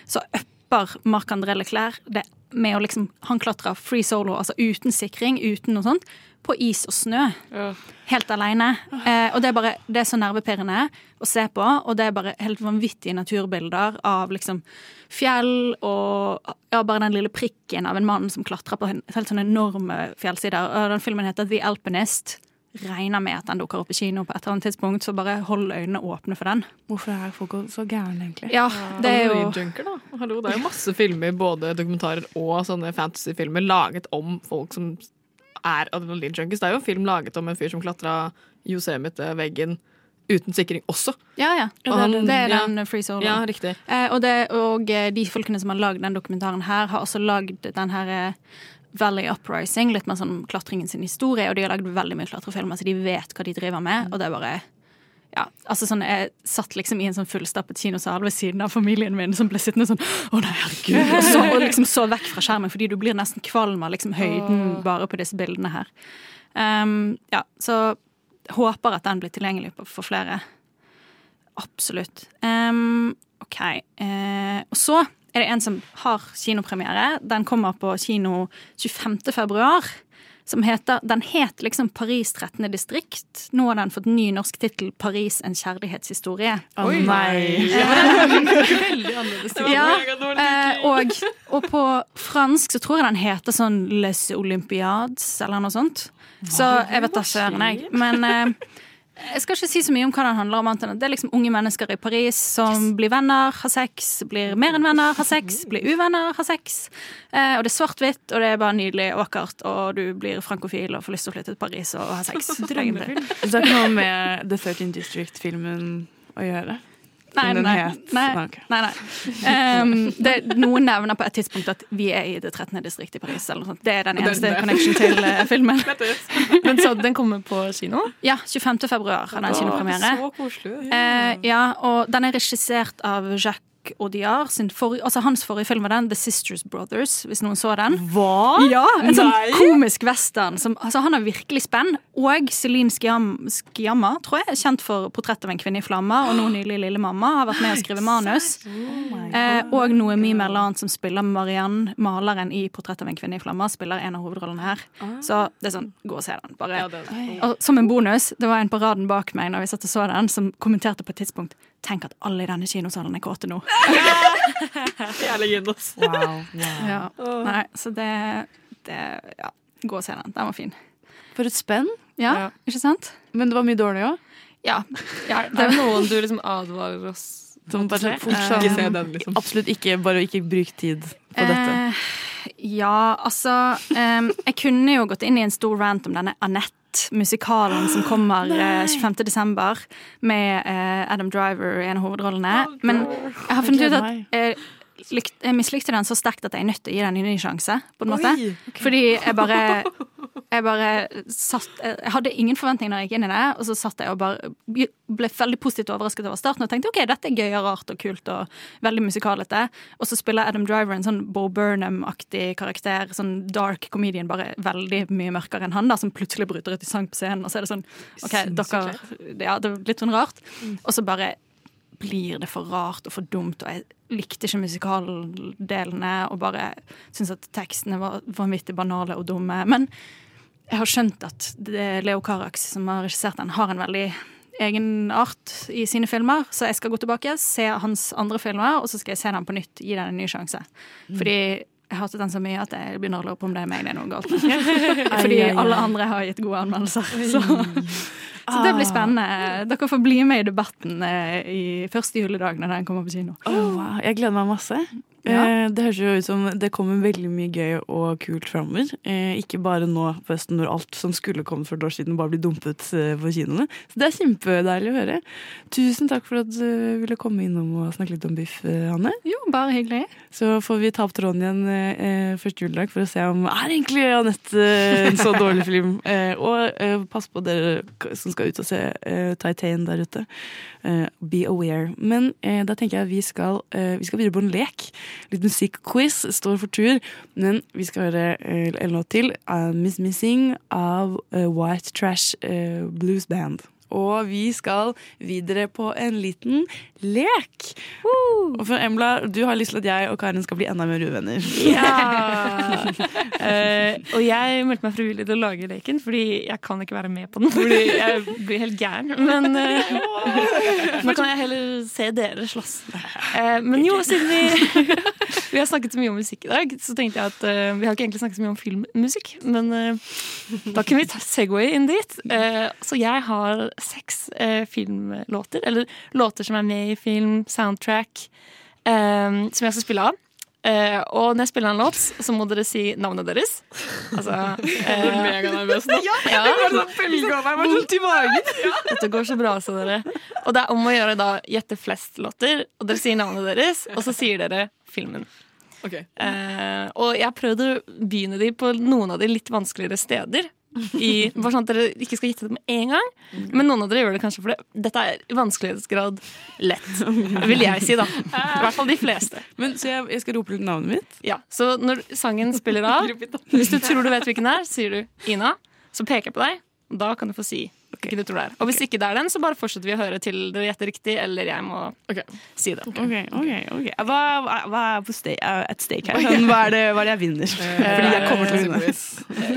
så upper Marc-André Leclerc det med å liksom Han klatrer free solo, altså uten sikring, uten noe sånt, på is og snø. Helt aleine. Eh, og det er bare Det er så nervepirrende å se på, og det er bare helt vanvittige naturbilder av liksom fjell og ja, bare den lille prikken av en mann som klatrer på en helt sånn enorme fjellsider. Og den filmen heter The Alpinist. Regner med at den dukker opp i kino på et eller annet tidspunkt, så bare hold øynene åpne for den. Hvorfor er folk så gærne, egentlig? Ja, det er jo Junker, da. Hallo, det er jo masse filmer, både dokumentarer og sånne fantasyfilmer, laget om folk som er adrenalinjunkies. Det er jo en film laget om en fyr som klatra Yosemite-veggen uten sikring også. Ja, ja. Og han- det er ja. den Free Solo. Ja, riktig. Eh, og, det, og eh, de folkene som har lagd den dokumentaren her, har også lagd den her eh, Valley Uprising, litt mer sånn klatringen sin historie, og de har lagd veldig mye klatrefilmer, så de vet hva de driver med, og det er bare ja, altså sånn, Jeg satt liksom i en sånn fullstappet kinosal ved siden av familien min som ble sittende sånn Å nei, herregud. Og så, og liksom så vekk fra skjermen, fordi du blir nesten kvalm av liksom høyden bare på disse bildene her. Um, ja, så håper at den blir tilgjengelig for flere. Absolutt. Um, OK. Uh, og så er det en som har kinopremiere. Den kommer på kino 25. februar. Som heter, den het liksom Paris 13. distrikt. Nå har den fått ny norsk tittel 'Paris en kjærlighetshistorie'. Å nei. Veldig annerledes. Ja, eh, og, og på fransk så tror jeg den heter sånn Les Olympiades eller noe sånt. Så jeg vet da søren, jeg. Men eh, jeg skal ikke si så mye om hva den handler om. at Det er liksom unge mennesker i Paris som blir venner, har sex, blir mer enn venner, har sex, blir uvenner, har sex. Eh, og det er svart-hvitt, og det er bare nydelig og vakkert, og du blir frankofil og får lyst til å flytte til Paris og ha sex. det har ikke noe med The 13 District-filmen å gjøre? Nei, den nei, het? nei, okay. nei, nei. Um, det, noen nevner på et tidspunkt at vi er i det 13. distrikt i Paris. Eller noe sånt. Det er den eneste connection til uh, filmen. Men så den kommer på kino? Ja, 25. februar har den kinopremiere. så koselig. Uh, ja, og den er regissert av Jacques Audiard. Sin forrige, altså hans forrige film var den, The Sisters Brothers, hvis noen så den. Hva? Ja, En sånn Nei. komisk western. Som, altså, han har virkelig spenn. Og Celine Sciam- Sciamma, tror jeg, er kjent for 'Portrett av en kvinne i flammer', og nå nylig 'Lille mamma', har vært med å skrive manus. Eh, og Noemi Merlant, som spiller Marianne, maleren i 'Portrett av en kvinne i flammer', spiller en av hovedrollene her. Så det er sånn, gå og se den. Bare. Og som en bonus, det var en på raden bak meg når vi satt og så den, som kommenterte på et tidspunkt Tenk at alle i denne kinosalen er kåte nå. Wow. Ja. Nei, så det, det Ja, gå og se den. Den var fin. For et spenn. Ja, ikke sant? Men det var mye dårlig òg? Ja. ja Det er noen du liksom advarer oss Som bare fortsatt Ikke se den, liksom. Absolutt ikke. Bare ikke bruk tid på dette. Eh, ja, altså um, Jeg kunne jo gått inn i en stor rant om denne Musikalen som kommer eh, 25. desember med eh, Adam Driver i en av hovedrollene. Men jeg har funnet ut at jeg, lykt, jeg mislikte den så sterkt at jeg er nødt til å gi den en ny sjanse. På en måte. Fordi jeg bare jeg bare satt Jeg hadde ingen forventninger når jeg gikk inn i det, og så satt jeg og bare ble veldig positivt overrasket over starten og tenkte ok, dette er gøy og rart og kult og veldig musikalete. Og så spiller Adam Driver en sånn Bo Burnham-aktig karakter, sånn dark comedian, bare veldig mye mørkere enn han, da, som plutselig bryter ut i sang på scenen, og så er det sånn OK, dere Ja, det er litt sånn rart. Og så bare blir det for rart og for dumt, og jeg likte ikke musikaldelene og bare syntes at tekstene var vanvittig banale og dumme. Men jeg har skjønt at det Leo Carax som har regissert den, har en veldig egen art i sine filmer, så jeg skal gå tilbake, se hans andre filmer, og så skal jeg se den på nytt, gi den en ny sjanse. Fordi jeg hatet den så mye at jeg begynner å lure på om det er meg det er noe galt med. Fordi alle andre har gitt gode anmeldelser. Så, så det blir spennende. Dere får bli med i debatten eh, i første juledag når den kommer på kino. Oh, wow. Jeg gleder meg masse. Ja. Eh, Det høres jo ut som det kommer veldig mye gøy og kult framover. Eh, ikke bare nå på høsten når alt som skulle kommet for et år siden, bare blir dumpet eh, på kinoene. Så det er kjempedeilig å høre. Tusen takk for at du ville komme innom og snakke litt om biff, Hanne. Jo, bare hyggelig. Så får vi ta opp tråden igjen første juledag for å se om er egentlig Anette en så dårlig film. Og pass på dere som skal ut og se Titan der ute. Be aware. Men da tenker jeg vi skal, vi skal videre på en lek. Litt musikkquiz står for tur. Men vi skal høre eh, en låt til. Uh, Miss Missing av eh, White Trash Blues Band. Og vi skal videre på en liten lek. Og for Embla, du har lyst til at jeg og Karin skal bli enda mer uvenner. Eh, og jeg meldte meg frivillig til å lage leken, fordi jeg kan ikke være med på den. Fordi jeg blir helt gæren. Men uh, nå kan jeg heller se dere slåss. Eh, men jo, siden vi, vi har snakket så mye om musikk i dag, så tenkte jeg at vi har ikke egentlig snakket så mye om filmmusikk. Men da kan vi ta Segway inn dit. Så jeg har seks eh, filmlåter, eller låter som er med i film, soundtrack, eh, som jeg skal spille av. Eh, og når jeg spiller en låt, så må dere si navnet deres. Altså Jeg er meganervøs nå. Ja, var sånn var sånn magen. Dette går så bra, sa dere. Og det er om å gjøre da gjette flest låter, og dere sier navnet deres, og så sier dere filmen. Eh, og jeg har prøvd å begynne de på noen av de litt vanskeligere steder. I, bare sånn at dere ikke skal gjette det med en gang. Men noen av dere gjør det kanskje for det. Dette er i vanskelighetsgrad lett, vil jeg si, da. I hvert fall de fleste. Men Så jeg, jeg skal rope ut navnet mitt? Ja, Så når sangen spiller av, hvis du tror du vet hvilken det er, sier du Ina. Så peker jeg på deg, og da kan du få si hvilken du tror det er. Og hvis ikke det er den, så bare fortsetter vi å høre til dere gjetter riktig, eller jeg må si det. Ok, ok, ok Hva, hva, er er at stake her? Sånn, hva, er det, hva er det jeg vinner? Fordi jeg kommer til å vinne.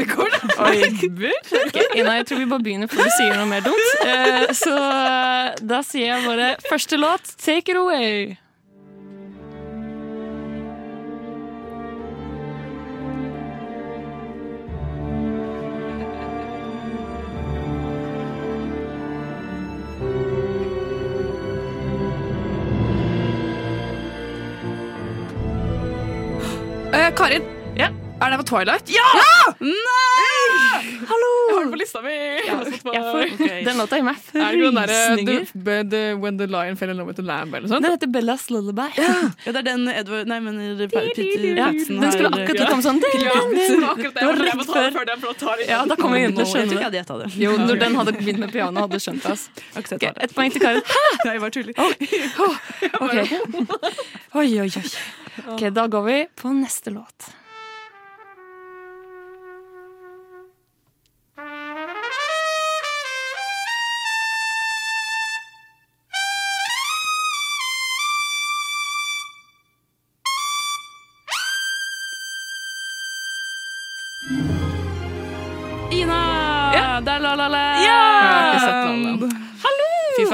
det. Ok, Ina, jeg tror vi bare begynner før du sier noe mer dumt. Eh, Så eh, da sier jeg bare første låt, take it away. Karin. Er det på Twilight? Ja! Nei! Hallo! Jeg har det på lista mi. Ja, Den låta gir meg Er det When the lion fell in love with the lamb eller sånt? Den heter Bellas Lullaby. Ja, det er den Edward Nei, men Peter Ja, den skulle akkurat komme sånn Ja, det var akkurat det. Var rett før. Ja, da kommer jeg til å skjønne det. Jo, når den hadde begynt med piano, hadde du skjønt det. Okay, Et poeng til Karin. Nei, jeg bare tuller. Okay. Oi, oi, oi. Ok, Da går vi på neste låt.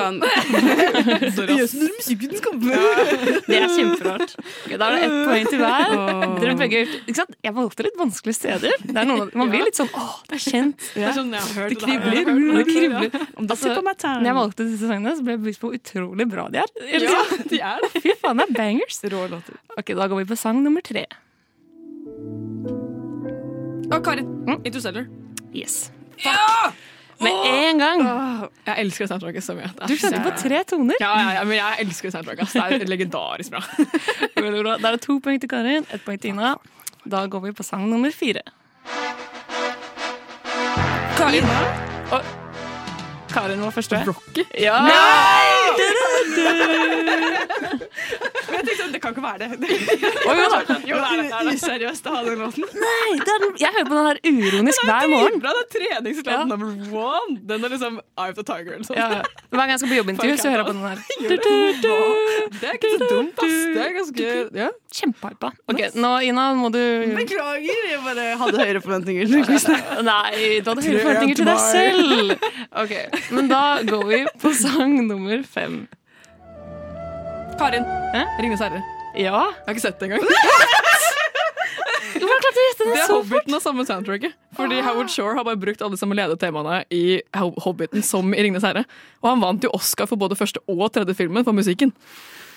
Fy faen. Det er kjemperart. Okay, da er det ett poeng til hver. Dere begge, ikke sant? Jeg valgte litt vanskelige steder. Det er noen, man blir litt sånn åh, det er kjent. Det er sånn jeg har hørt Det kribler. Det kribler. Om det Altså, sitter på meg når jeg valgte disse sangene, så ble jeg bevisst på hvor utrolig bra de er. Ja, de er det. Fy faen, det er bangers. Ok, Da går vi på sang nummer tre. Å, Karin. Interstellar. Yes. Med en gang. Jeg elsker soundtracket så mye. Du skjønte på tre toner. Ja, ja, ja, men jeg elsker soundtracket. Det er legendarisk bra. Veldig bra. Da er det to poeng til Karin, ett poeng til Ina. Da går vi på sang nummer fire. Karin. Og Karin var første. Rocky? Ja! Men jeg tenkte sånn, det kan ikke være det. Oh, jo da. Jo, det er det. det, er det. Useriøst å ha den låten. Nei, er den, jeg hører på den her uronisk hver morgen. Det er treningslåten number one. Den er liksom Eye of the Tiger eller sånn. Ja, hver gang jeg skal på jobbintervju, så hører jeg på den her. Det er ikke så dumt, ass. Det er ganske ja. Kjempehypa. Ok, nå Ina, må du Beklager, jeg bare hadde høyere forventninger. til quizen. Nei, du hadde høyere forventninger til deg selv. Ok, Men da går vi på sang nummer fem. Karin. Eh? Ringenes herre. Ja. Jeg har ikke sett det engang. Hvordan klarte du å gjette Det det er så fort? Hobbiten og samme soundtracket. Fordi Howard Shore har bare brukt alle samme ledetemaene i Hobbiten som i Ringenes herre. Og han vant jo Oscar for både første og tredje filmen for musikken.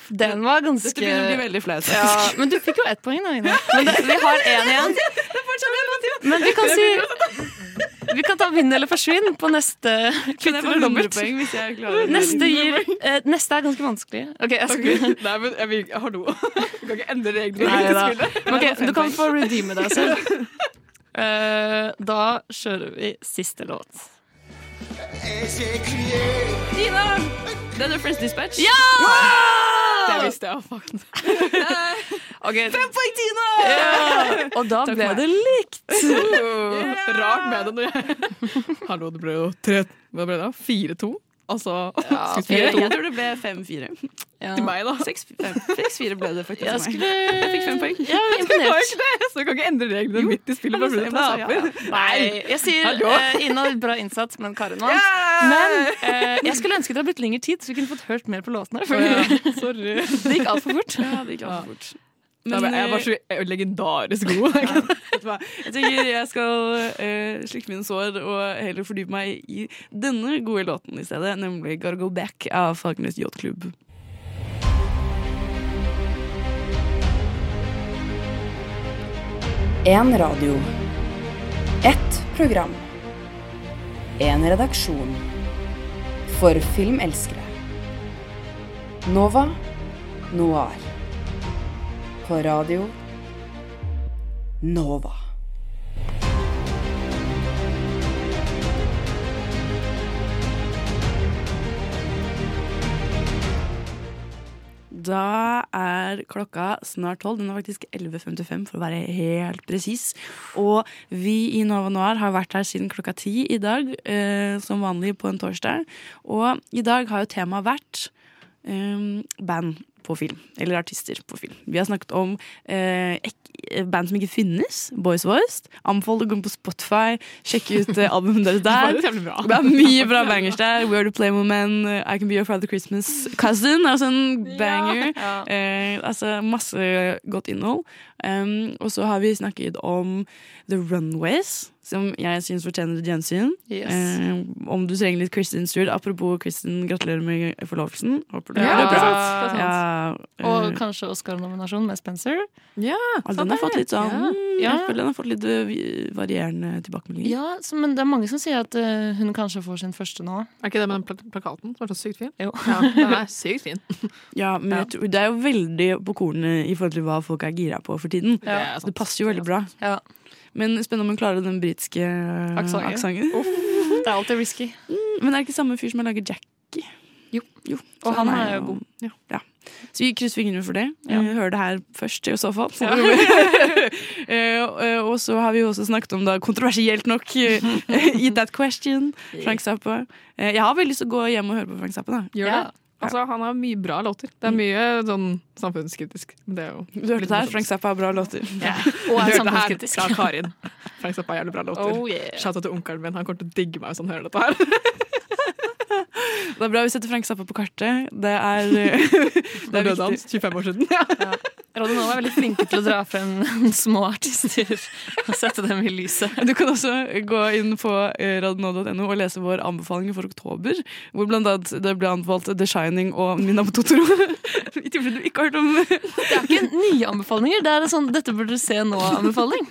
Den var ganske Dette begynner å bli veldig flaut. ja, Men du fikk jo ett poeng, da, Ine. Men det, vi har én igjen. Men vi kan si Vi kan ta vinn eller forsvinn på neste Kan kvitt jeg få eller 100 dobbelt. poeng hvis jeg klarer Neste, gir, eh, neste er ganske vanskelig. Ok, jeg skulle skal Nei, men jeg, vil, hallo. Du kan ikke endre reglene. Nei i da. spillet. Men ok, du kan få redeeme deg selv. Uh, da kjører vi siste låt. Tina! Den er Friends Dispatch. Ja! Det visste jeg. Fuck. Ok, Fem poeng, Tina! ja. Og da Takk ble det likt. Uh, Rart med det Hallo, det ble jo tre Hva ble det? Fire-to? Altså Ja, skulle Jeg, fire-to jeg tror det ble 5-4. Ja. til meg, da. 6-4 ble det faktisk. Jeg skulle Jeg fikk fem poeng. Ja, imponert. ikke det, så du kan ikke endre reglene midt i spillet. Bare fordi jeg du ja, taper. Nei, jeg sier uh, Ina, bra innsats, men Karin vant. Men uh, jeg skulle ønske det hadde blitt lengre tid, så vi kunne fått hørt mer på låtene. For Sorry. det gikk altfor fort. Ja, det gikk alt for fort. Men, jeg var så legendarisk god. Ja. Jeg tenker jeg skal uh, slikke mine sår og heller fordype meg i denne gode låten i stedet, nemlig Gotta Go Back av Fagernes Yachtklubb. En radio. Ett program. En redaksjon. For filmelskere. Nova Noir på radio Nova. Da er klokka snart tolv. Den er faktisk 11.55 for å være helt presis. Og vi i Nova Noir har vært her siden klokka ti i dag, eh, som vanlig på en torsdag. Og i dag har jo temaet vært eh, band på film. Eller artister på film. Vi har snakket om eh, band som ikke finnes. Boys Voiced. Anbefaler å gå på Spotify, sjekke ut eh, albumet deres der. jævlig. Det er mye bra bangers der. We Are The Playmo Men, eh, I Can Be Your Father Christmas Cousin. Altså en banger. Eh, altså masse godt innhold. Um, og så har vi snakket om The Runways, som jeg syns fortjener et gjensyn. Yes. Eh, om du trenger litt Kristin Stewart. Apropos Kristin, gratulerer med forlovelsen. Håper du Ja, det er bra. sant. Ja, Og eh, kanskje Oscar-nominasjon med Spencer. Ja, ja, den har fått litt sånn Ja. Ja. Jeg føler den har fått litt eh, varierende tilbakemeldinger. Ja, så, men det er mange som sier at uh, hun kanskje får sin første nå. Er ikke det med den plak plakaten som er så sykt fin? Jo. Ja, den er sykt fin. Ja, men tror, det er jo veldig på kornet i forhold til hva folk er gira på for tiden. Ja. Det det passer jo veldig bra. Ja. Men spennende om hun klarer den britiske Aksenten. Det er alltid risky. Mm, Men det er ikke samme fyr som har laget Jackie? Jo. jo. Og han er jo god. Ja. ja. Så vi krysser fingrene for det. Ja. Eh, Hører det her først, i så fall. Ja. Eh, eh, og så har vi jo også snakket om, da, kontroversielt nok, eh, Eat That Question, Frank Zappa. Eh, Jeg har veldig lyst til å gå hjem og høre på Frank Zappa. da. Gjør det? Altså, han har mye bra låter. Det er mye sånn samfunnskritisk. Det er jo Du hørte det her, Frank Zappa har bra låter. Og er samfunnskritisk. fra Karin. Frank Zappa har jævlig bra låter. Oh, yeah. Shout out til onkelen min. Han kommer til å digge meg hvis han hører dette her. Det er bra vi setter Frank Zappa på kartet. Det er, det er døde han viktig. 25 år siden. Radio Nova er veldig flinke til å dra frem små artister og sette dem i lyset. Du kan også gå inn på eh, radionova.no og lese vår anbefaling for oktober. Hvor blant annet det ble anbefalt The Shining og Min nabo Totoro. I tilfelle du ikke har hørt om Det er ikke nye anbefalinger, det er en sånn 'dette burde du se nå'-anbefaling.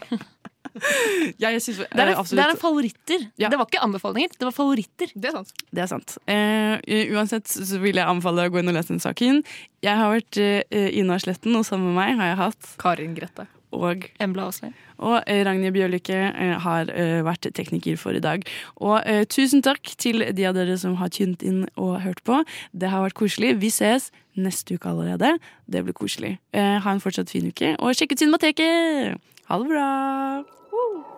Ja, jeg synes, Det er, eh, absolutt. det er en favoritter. Ja. Det var ikke anbefalinger, det var favoritter. Det er sant. Det er sant. Uh, uansett så vil jeg anbefale deg å gå inn og lese den saken. Jeg har vært uh, Ina Sletten, og sammen med meg har jeg hatt Karin Grette. Og, Embla Aasli. og eh, Ragnhild Bjørlykke eh, har eh, vært tekniker for i dag. Og eh, tusen takk til de av dere som har tynt inn og hørt på. Det har vært koselig. Vi ses neste uke allerede. Det blir koselig. Eh, ha en fortsatt fin uke, og sjekk ut Cinemateket! Ha det bra! Woo!